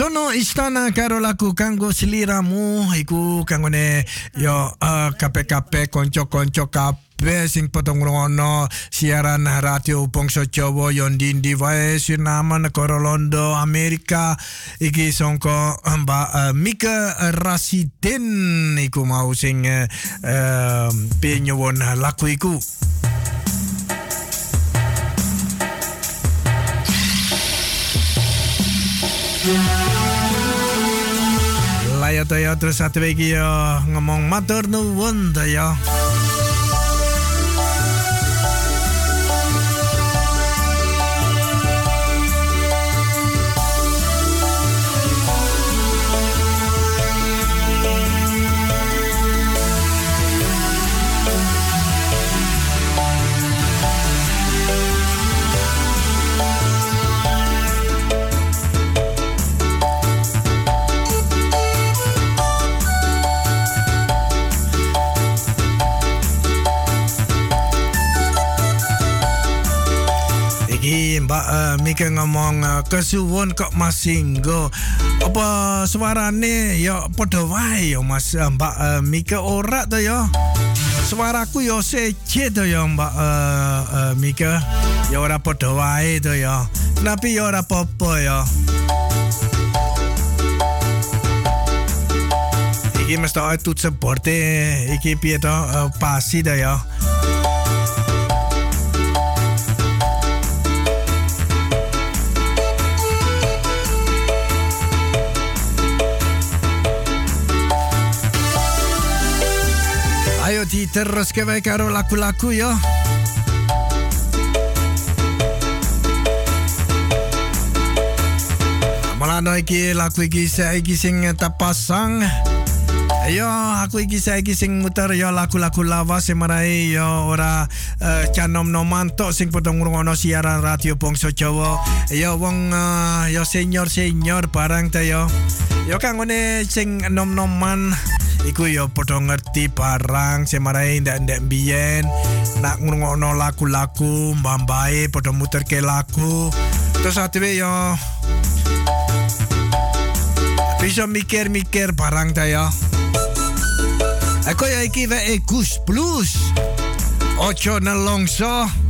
sono istana karo laku kanggo seliramu iku kanggo ne yo uh, kape-kape konco-konco kabeh sing ngono siaran radio Bangsa Jawa yo ndi wae Suriname negara Londo Amerika iki songko Mbak uh, Mika Rasiden iku mau sing uh, uh, iku Layo to yo terus satu lagi yo ngomong matur nuwun to yo. Iki Mbak uh, Mika ngomong uh, kesuwun kok Mas Singgo. Apa suarane ya padha wae ya Mas uh, Mbak uh, Mika ora to ya. Suaraku yo seje to ya Mbak uh, uh, Mika. Ya ora padha wae to ya. Tapi ora apa-apa. Iki mesti toetsen bord Iki piye to uh, pasi. Diteruske wae karo lagu-lagu ya. Malano iki lagu iki saiki sing tapasang. Yo, aku iki saiki sing muter yo lagu-lagu lawas sing yo ora uh, canom noman tok sing padha ngrungokno siaran radio Bangsa Jawa. Yo wong uh, yo senior-senior barang ta yo. Yo kangone sing nom-noman iku yo padha ngerti barang sing marai ndak-ndak biyen nak ngrungokno lagu-lagu mbambae padha muterke lagu. Terus atiwe yo bisa mikir-mikir barang ta yo. Ako ya iki wa e Gus Plus. Ocho nelongso.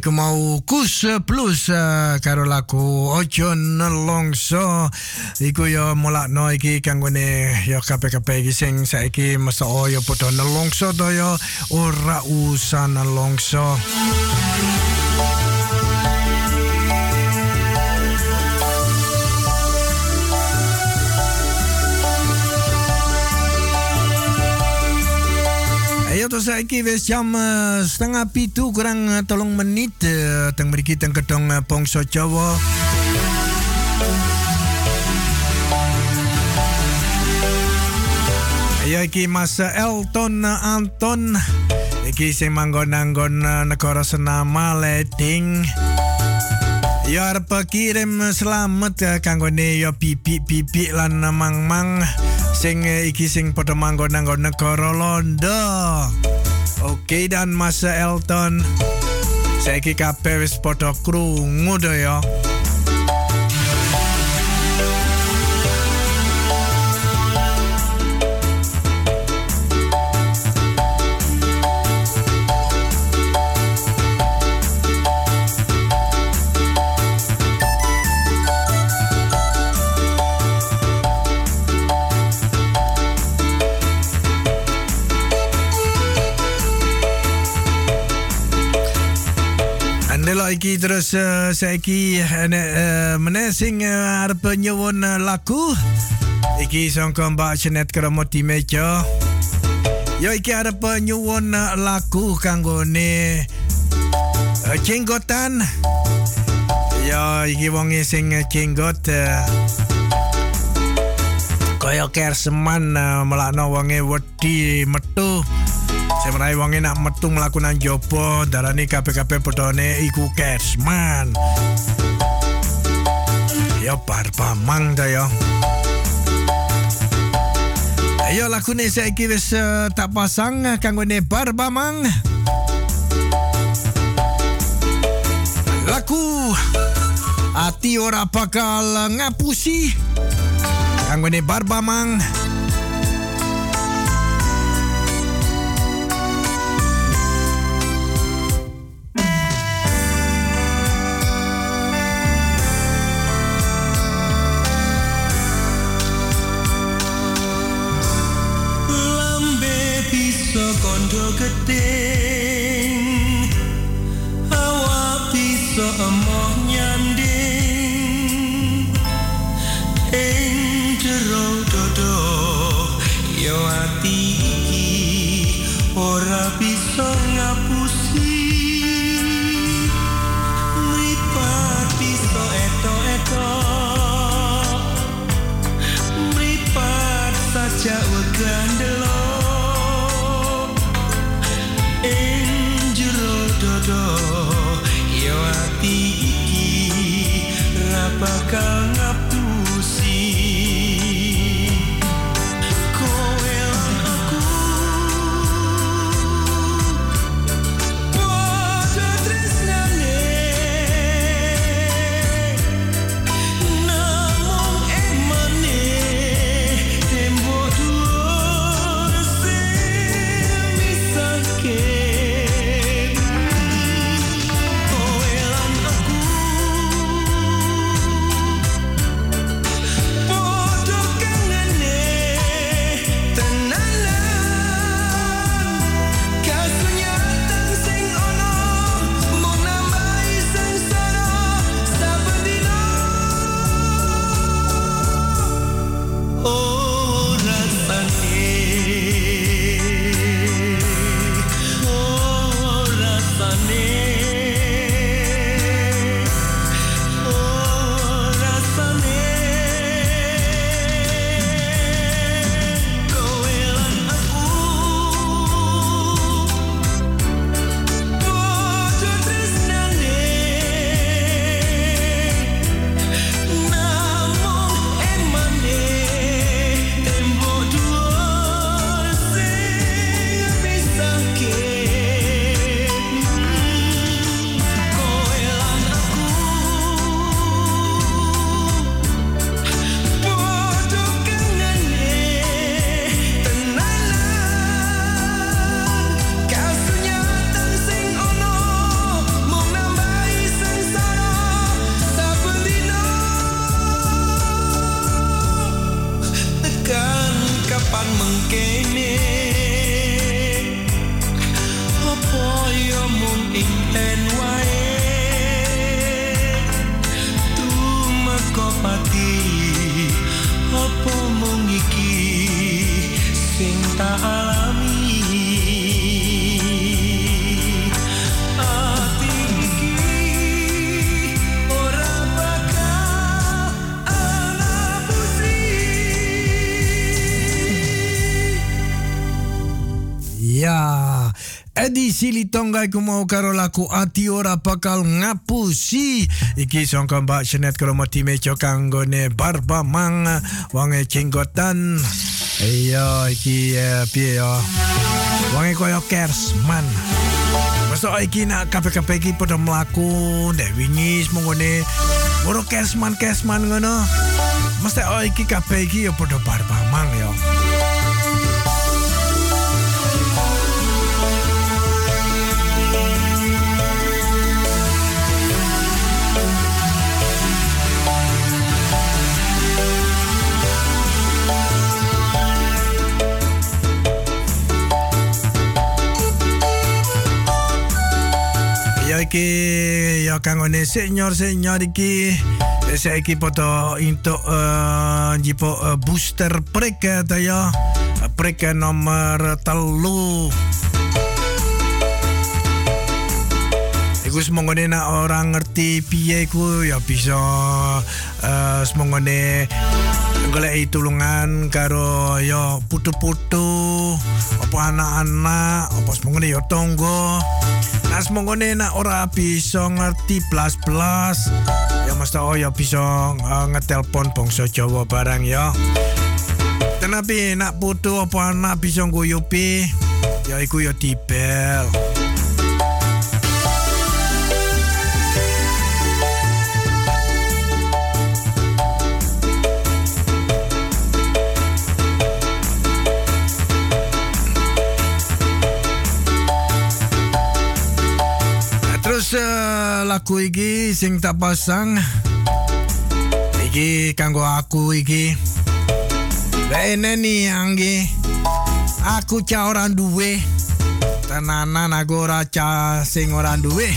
Iku mau kus plus uh, karo lagu ojo nelongso. Iku yo mulakno iki kanggone yo kabeh-kabeh iki sing saiki mesti yo padha nelongso to yo ora usah nelongso. Saiki wis jam eh, setengah pitu kurang eh, tolong menit uh, teng mriki teng kedong uh, bangsa Jawa. Ayo iki Mas Elton Anton iki sing manggon-anggon negara Senama Leding. Ya arep kirim selamat kanggone ya pipi-pipi lan mang-mang sing eh, iki sing padha manggon nang negara Londo. Oke dan Mas Elton. Kabeh wis padha krungu to ya. Andelo iki terus uh, saiki uh, uh, meneh sing uh, arep nyuwun uh, lagu iki sangka Mbak Jenet Kramoti Meja. Yo iki arep nyuwun uh, lagu kanggone uh, jenggotan. Yo iki wonge sing jenggot uh, kaya kerseman uh, melakno wonge wedi metu. Semerai wonge nak metu mlaku nang jopo, darani kabeh-kabeh padane iku Kersman. Ya barbamang ta ya. Ayo lakune saiki wis uh, tak pasang kanggone barbamang. Laku Ati ora bakal ngapusi Kanggone barbamang. Jadi sili tonga iku mau karo laku ati ora bakal ngapusi. Iki songko Mbak Jenet Kromoti meco kanggone barba mang wange jenggotan. Iya iki eh, piye yo. Wange koyo kersman. Masa iki nak kabeh-kabeh iki padha mlaku ndek wingi mongone moro kersman kersman ngono. Mesti oh iki kabeh iki yo padha Ya iki ya kangone senior-senior iki saiki poto untuk uh, jipo eh, booster prik eh, ta ya. Prik nomor telu. Iku semongone nak orang ngerti piye iku ya bisa uh, semongone golek tulungan karo ya putu-putu apa anak-anak apa semongone ya tonggo Nah semongone nak ora bisa ngerti plus-plus ya mesti oh ya bisa uh, ngetelpon bangsa Jawa barang ya. Tenapi nak putu apa anak bisa nguyupi ya iku ya dibel Terus eh, lagu iki sing tak pasang iki kanggo aku iki. Rene nih angge. Aku ca ora duwe. Tenanan aku ora sing ora duwe.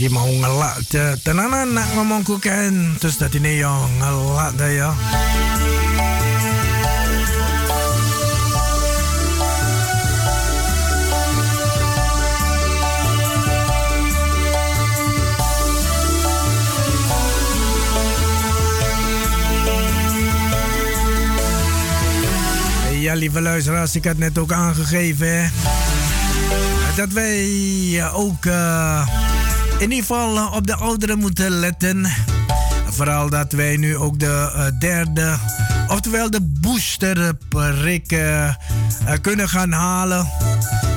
Iki mau ngelak te- tenanan nak ngomongku kan terus nih yo ngelak dah ya. Ja, lieve luisteraars, ik had net ook aangegeven hè, dat wij eh, ook eh, in ieder geval eh, op de ouderen moeten letten. Vooral dat wij nu ook de eh, derde, oftewel de boosterprik eh, kunnen gaan halen.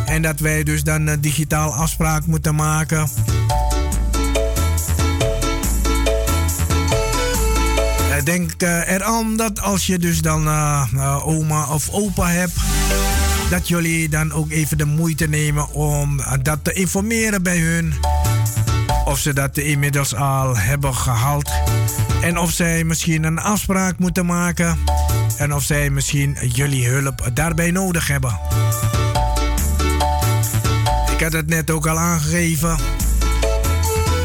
En dat wij dus dan digitaal afspraak moeten maken. Denk eraan dat als je dus dan oma of opa hebt, dat jullie dan ook even de moeite nemen om dat te informeren bij hun. Of ze dat inmiddels al hebben gehaald. En of zij misschien een afspraak moeten maken. En of zij misschien jullie hulp daarbij nodig hebben. Ik had het net ook al aangegeven.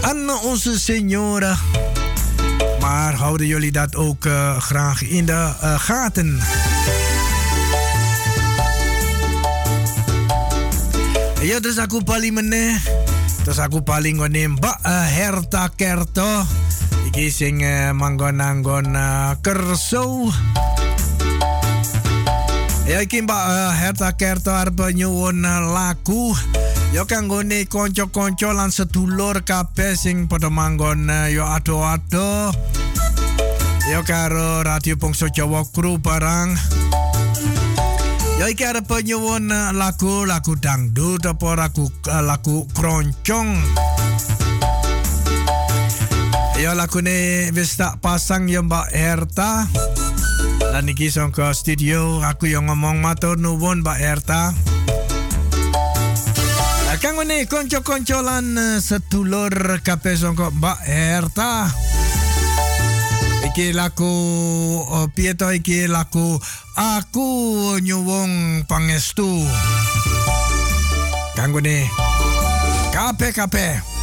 Aan onze senioren. Maar houden jullie dat ook eh, graag in de eh, gaten? Ya terus aku paling meneh. Terus aku paling ngene Mbak eh, Herta Kerto. Iki sing eh, manggon-anggon Kerso. Ya iki Mbak eh, Herta Kerto arep nyuwun eh, lagu. Ya kanggone kanca-kanca lan sedulur kabeh sing padha manggon ya ado-ado. Ya karo Radio Bangsa Jawa Kru barang. Ya iki arep nyuwun eh, lagu lagu dangdut apa lagu eh, lagu kroncong. Ya lagune wis tak pasang ya Mbak Herta. Lan iki studio aku yang ngomong matur nuwun Mbak Herta. Nah, Kang ngene konco-konco lan eh, sedulur kabeh sangka Mbak Herta. Oh, piye to iki lagu aku nyuwung pangestu. Kanggo ne kabeh kabeh.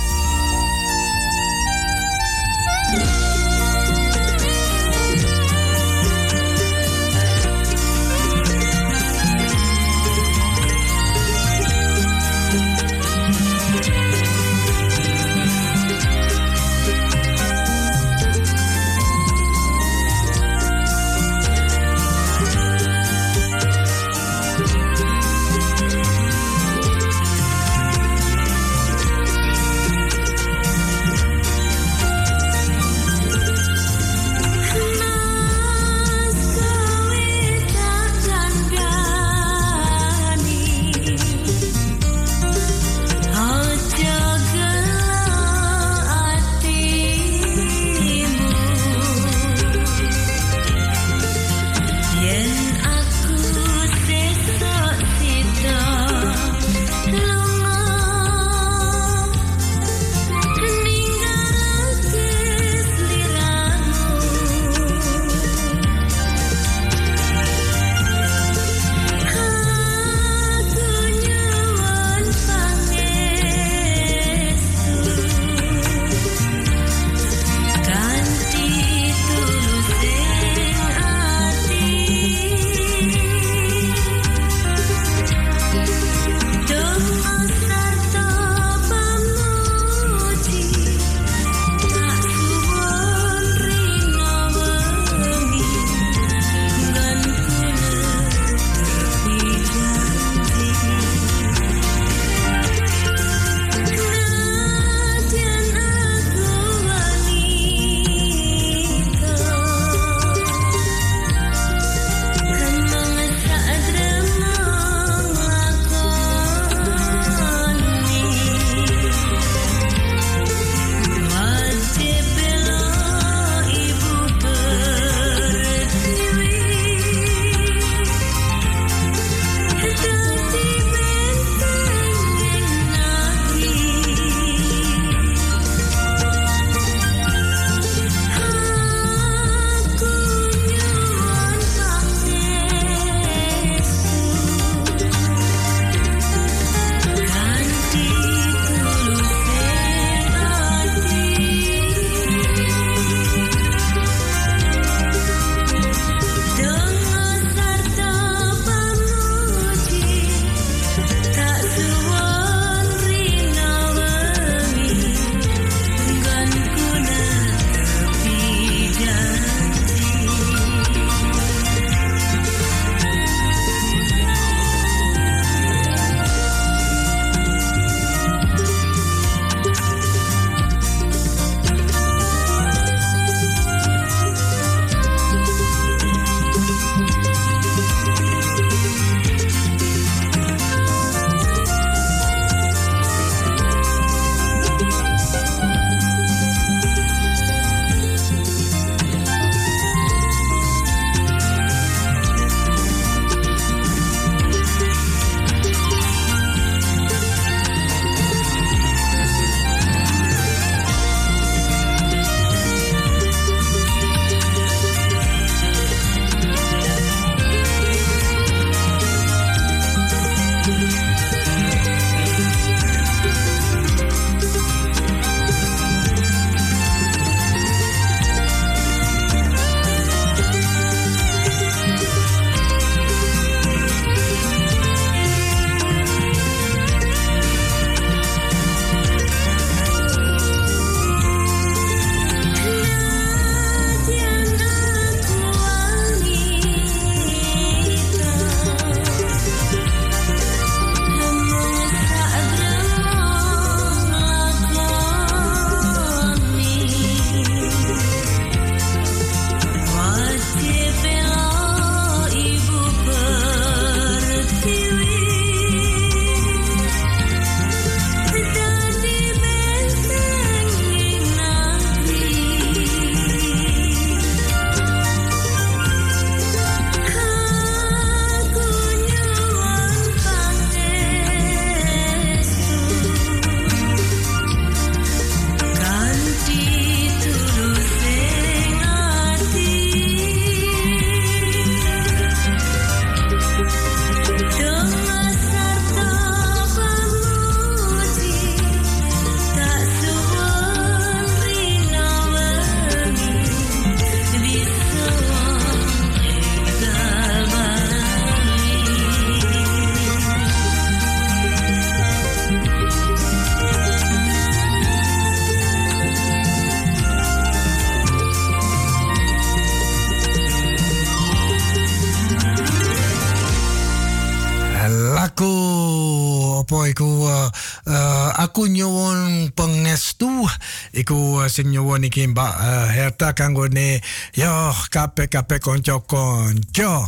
Iku uh, sing nyuwun iki Mbak uh, Herta kanggone yo kabeh-kabeh kanca-kanca.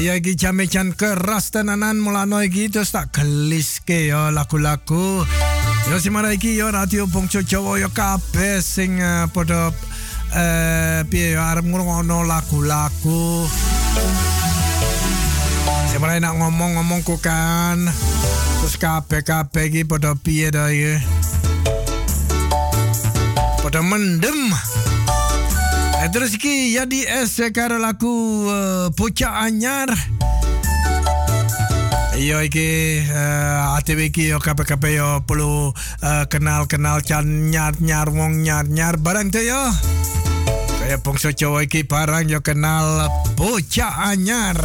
Ya iki jame-jan keras tenanan mulano iki terus tak geliske ya lagu-lagu. Ya semana iki ya radio Bongso Jawa ya kabeh sing uh, padha eh piye ya arep ngrungokno lagu-lagu. Semana nak ngomong-ngomong ku kan. Terus kabeh-kabeh iki padha piye ya. Padha mendem. Eh, terus iki ya di es karo lagu uh, Bocah Anyar. Iya iki uh, ATW iki yo kabeh-kabeh yo perlu uh, kenal-kenal can nyar-nyar wong nyar-nyar barang tuh yo. Kayak bangsa Jawa iki barang yo kenal Bocah Anyar.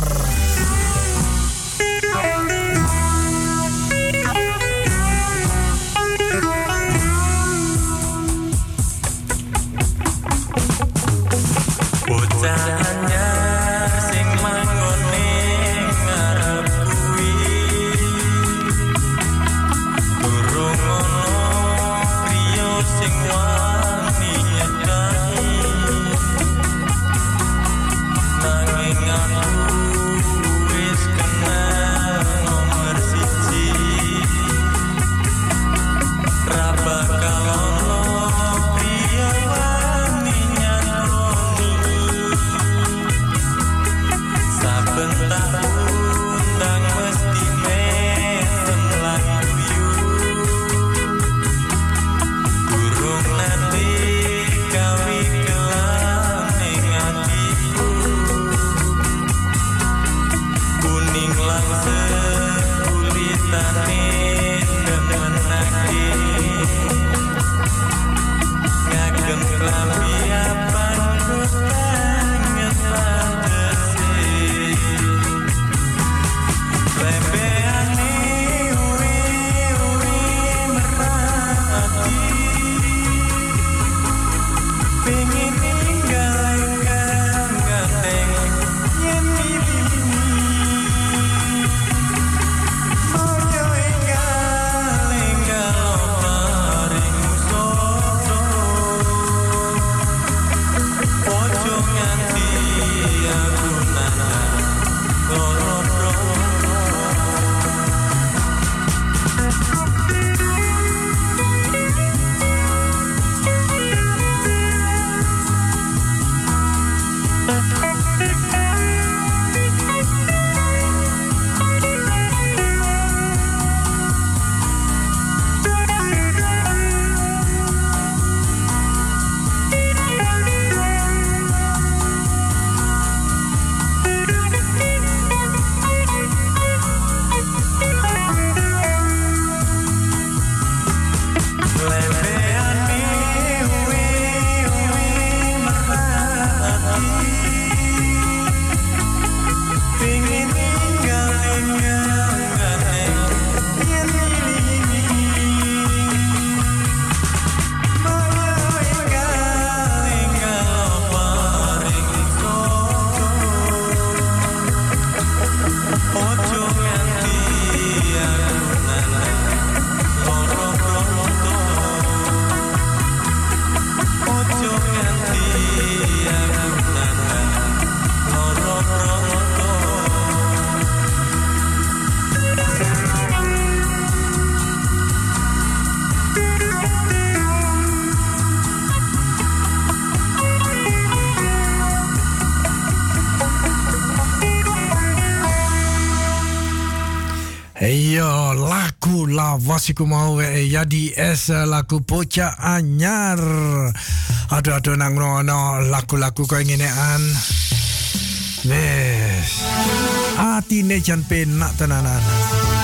Iku mau eh, ya di es eh, lagu bocah anyar. Aduh aduh nang ngono lagu-lagu kau ngenean. Wes. Atine jan penak tenanan.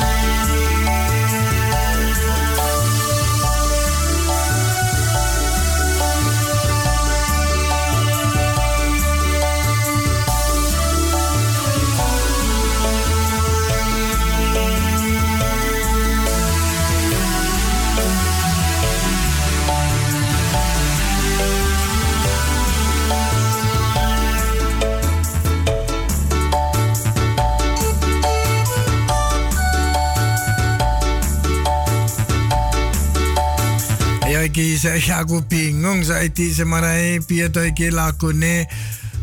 Saya aku bingung saiki semarai piye to iki lakune.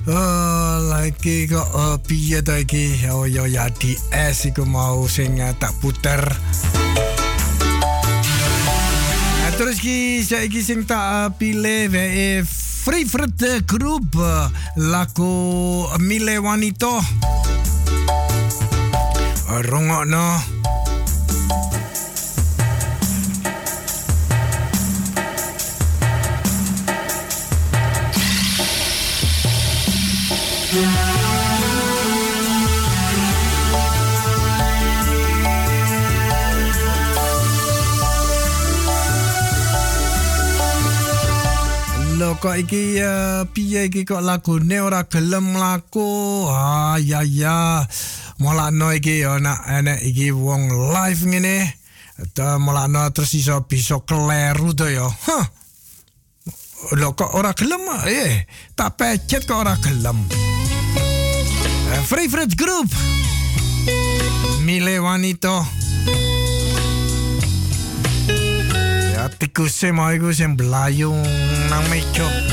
Oh, lagi kok uh, piye to iki? Oh ya ya di es iku mau sing tak puter. Nah, terus ki saiki sing tak uh, pilih wae favorite group laku Mile Wanito. Rungokno. Lho kok iki uh, piye iki kok lagune ora gelem laku. Ah ya ya. Mulakno iki ya nak enek iki wong live ngene. Ta mulakno terus iso bisa kleru to ya. Huh. Lho kok ora gelem? Eh, tak pecet kok ora gelem. Uh, favorite group. Mile Wanito. Ya tikuse mau iku sing belayu nang meja.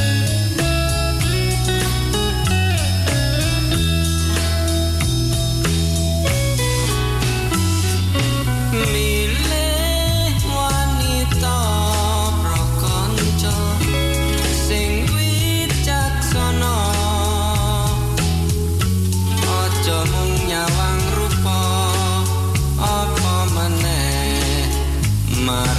my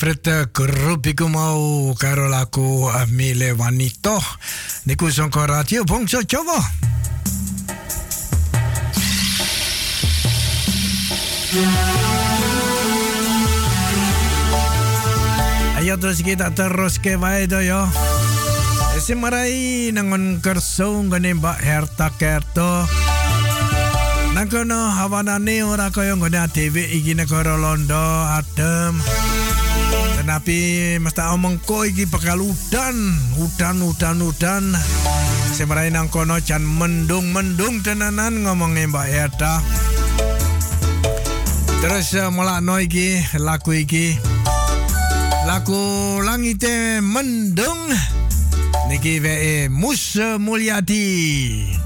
Iya, favorite grup iku mau karo lagu uh, Mile Wanito. Niku sangka radio Bongso Jawa. Ayo terus kita terus ke yo. Semarai nangon kerso ngene Mbak Herta Kerto. Nang kono hawanane ora kaya nggone dhewe iki negara Londo adem. Tapi mesti omong ko iki bakal udan, udan, udan, udan. semrai nang kono can mendung-mendung tenanan ngomongin Mbak Erta. Terus uh, mulakno iki lagu iki. Lagu langite mendung niki wae Mus Mulyadi.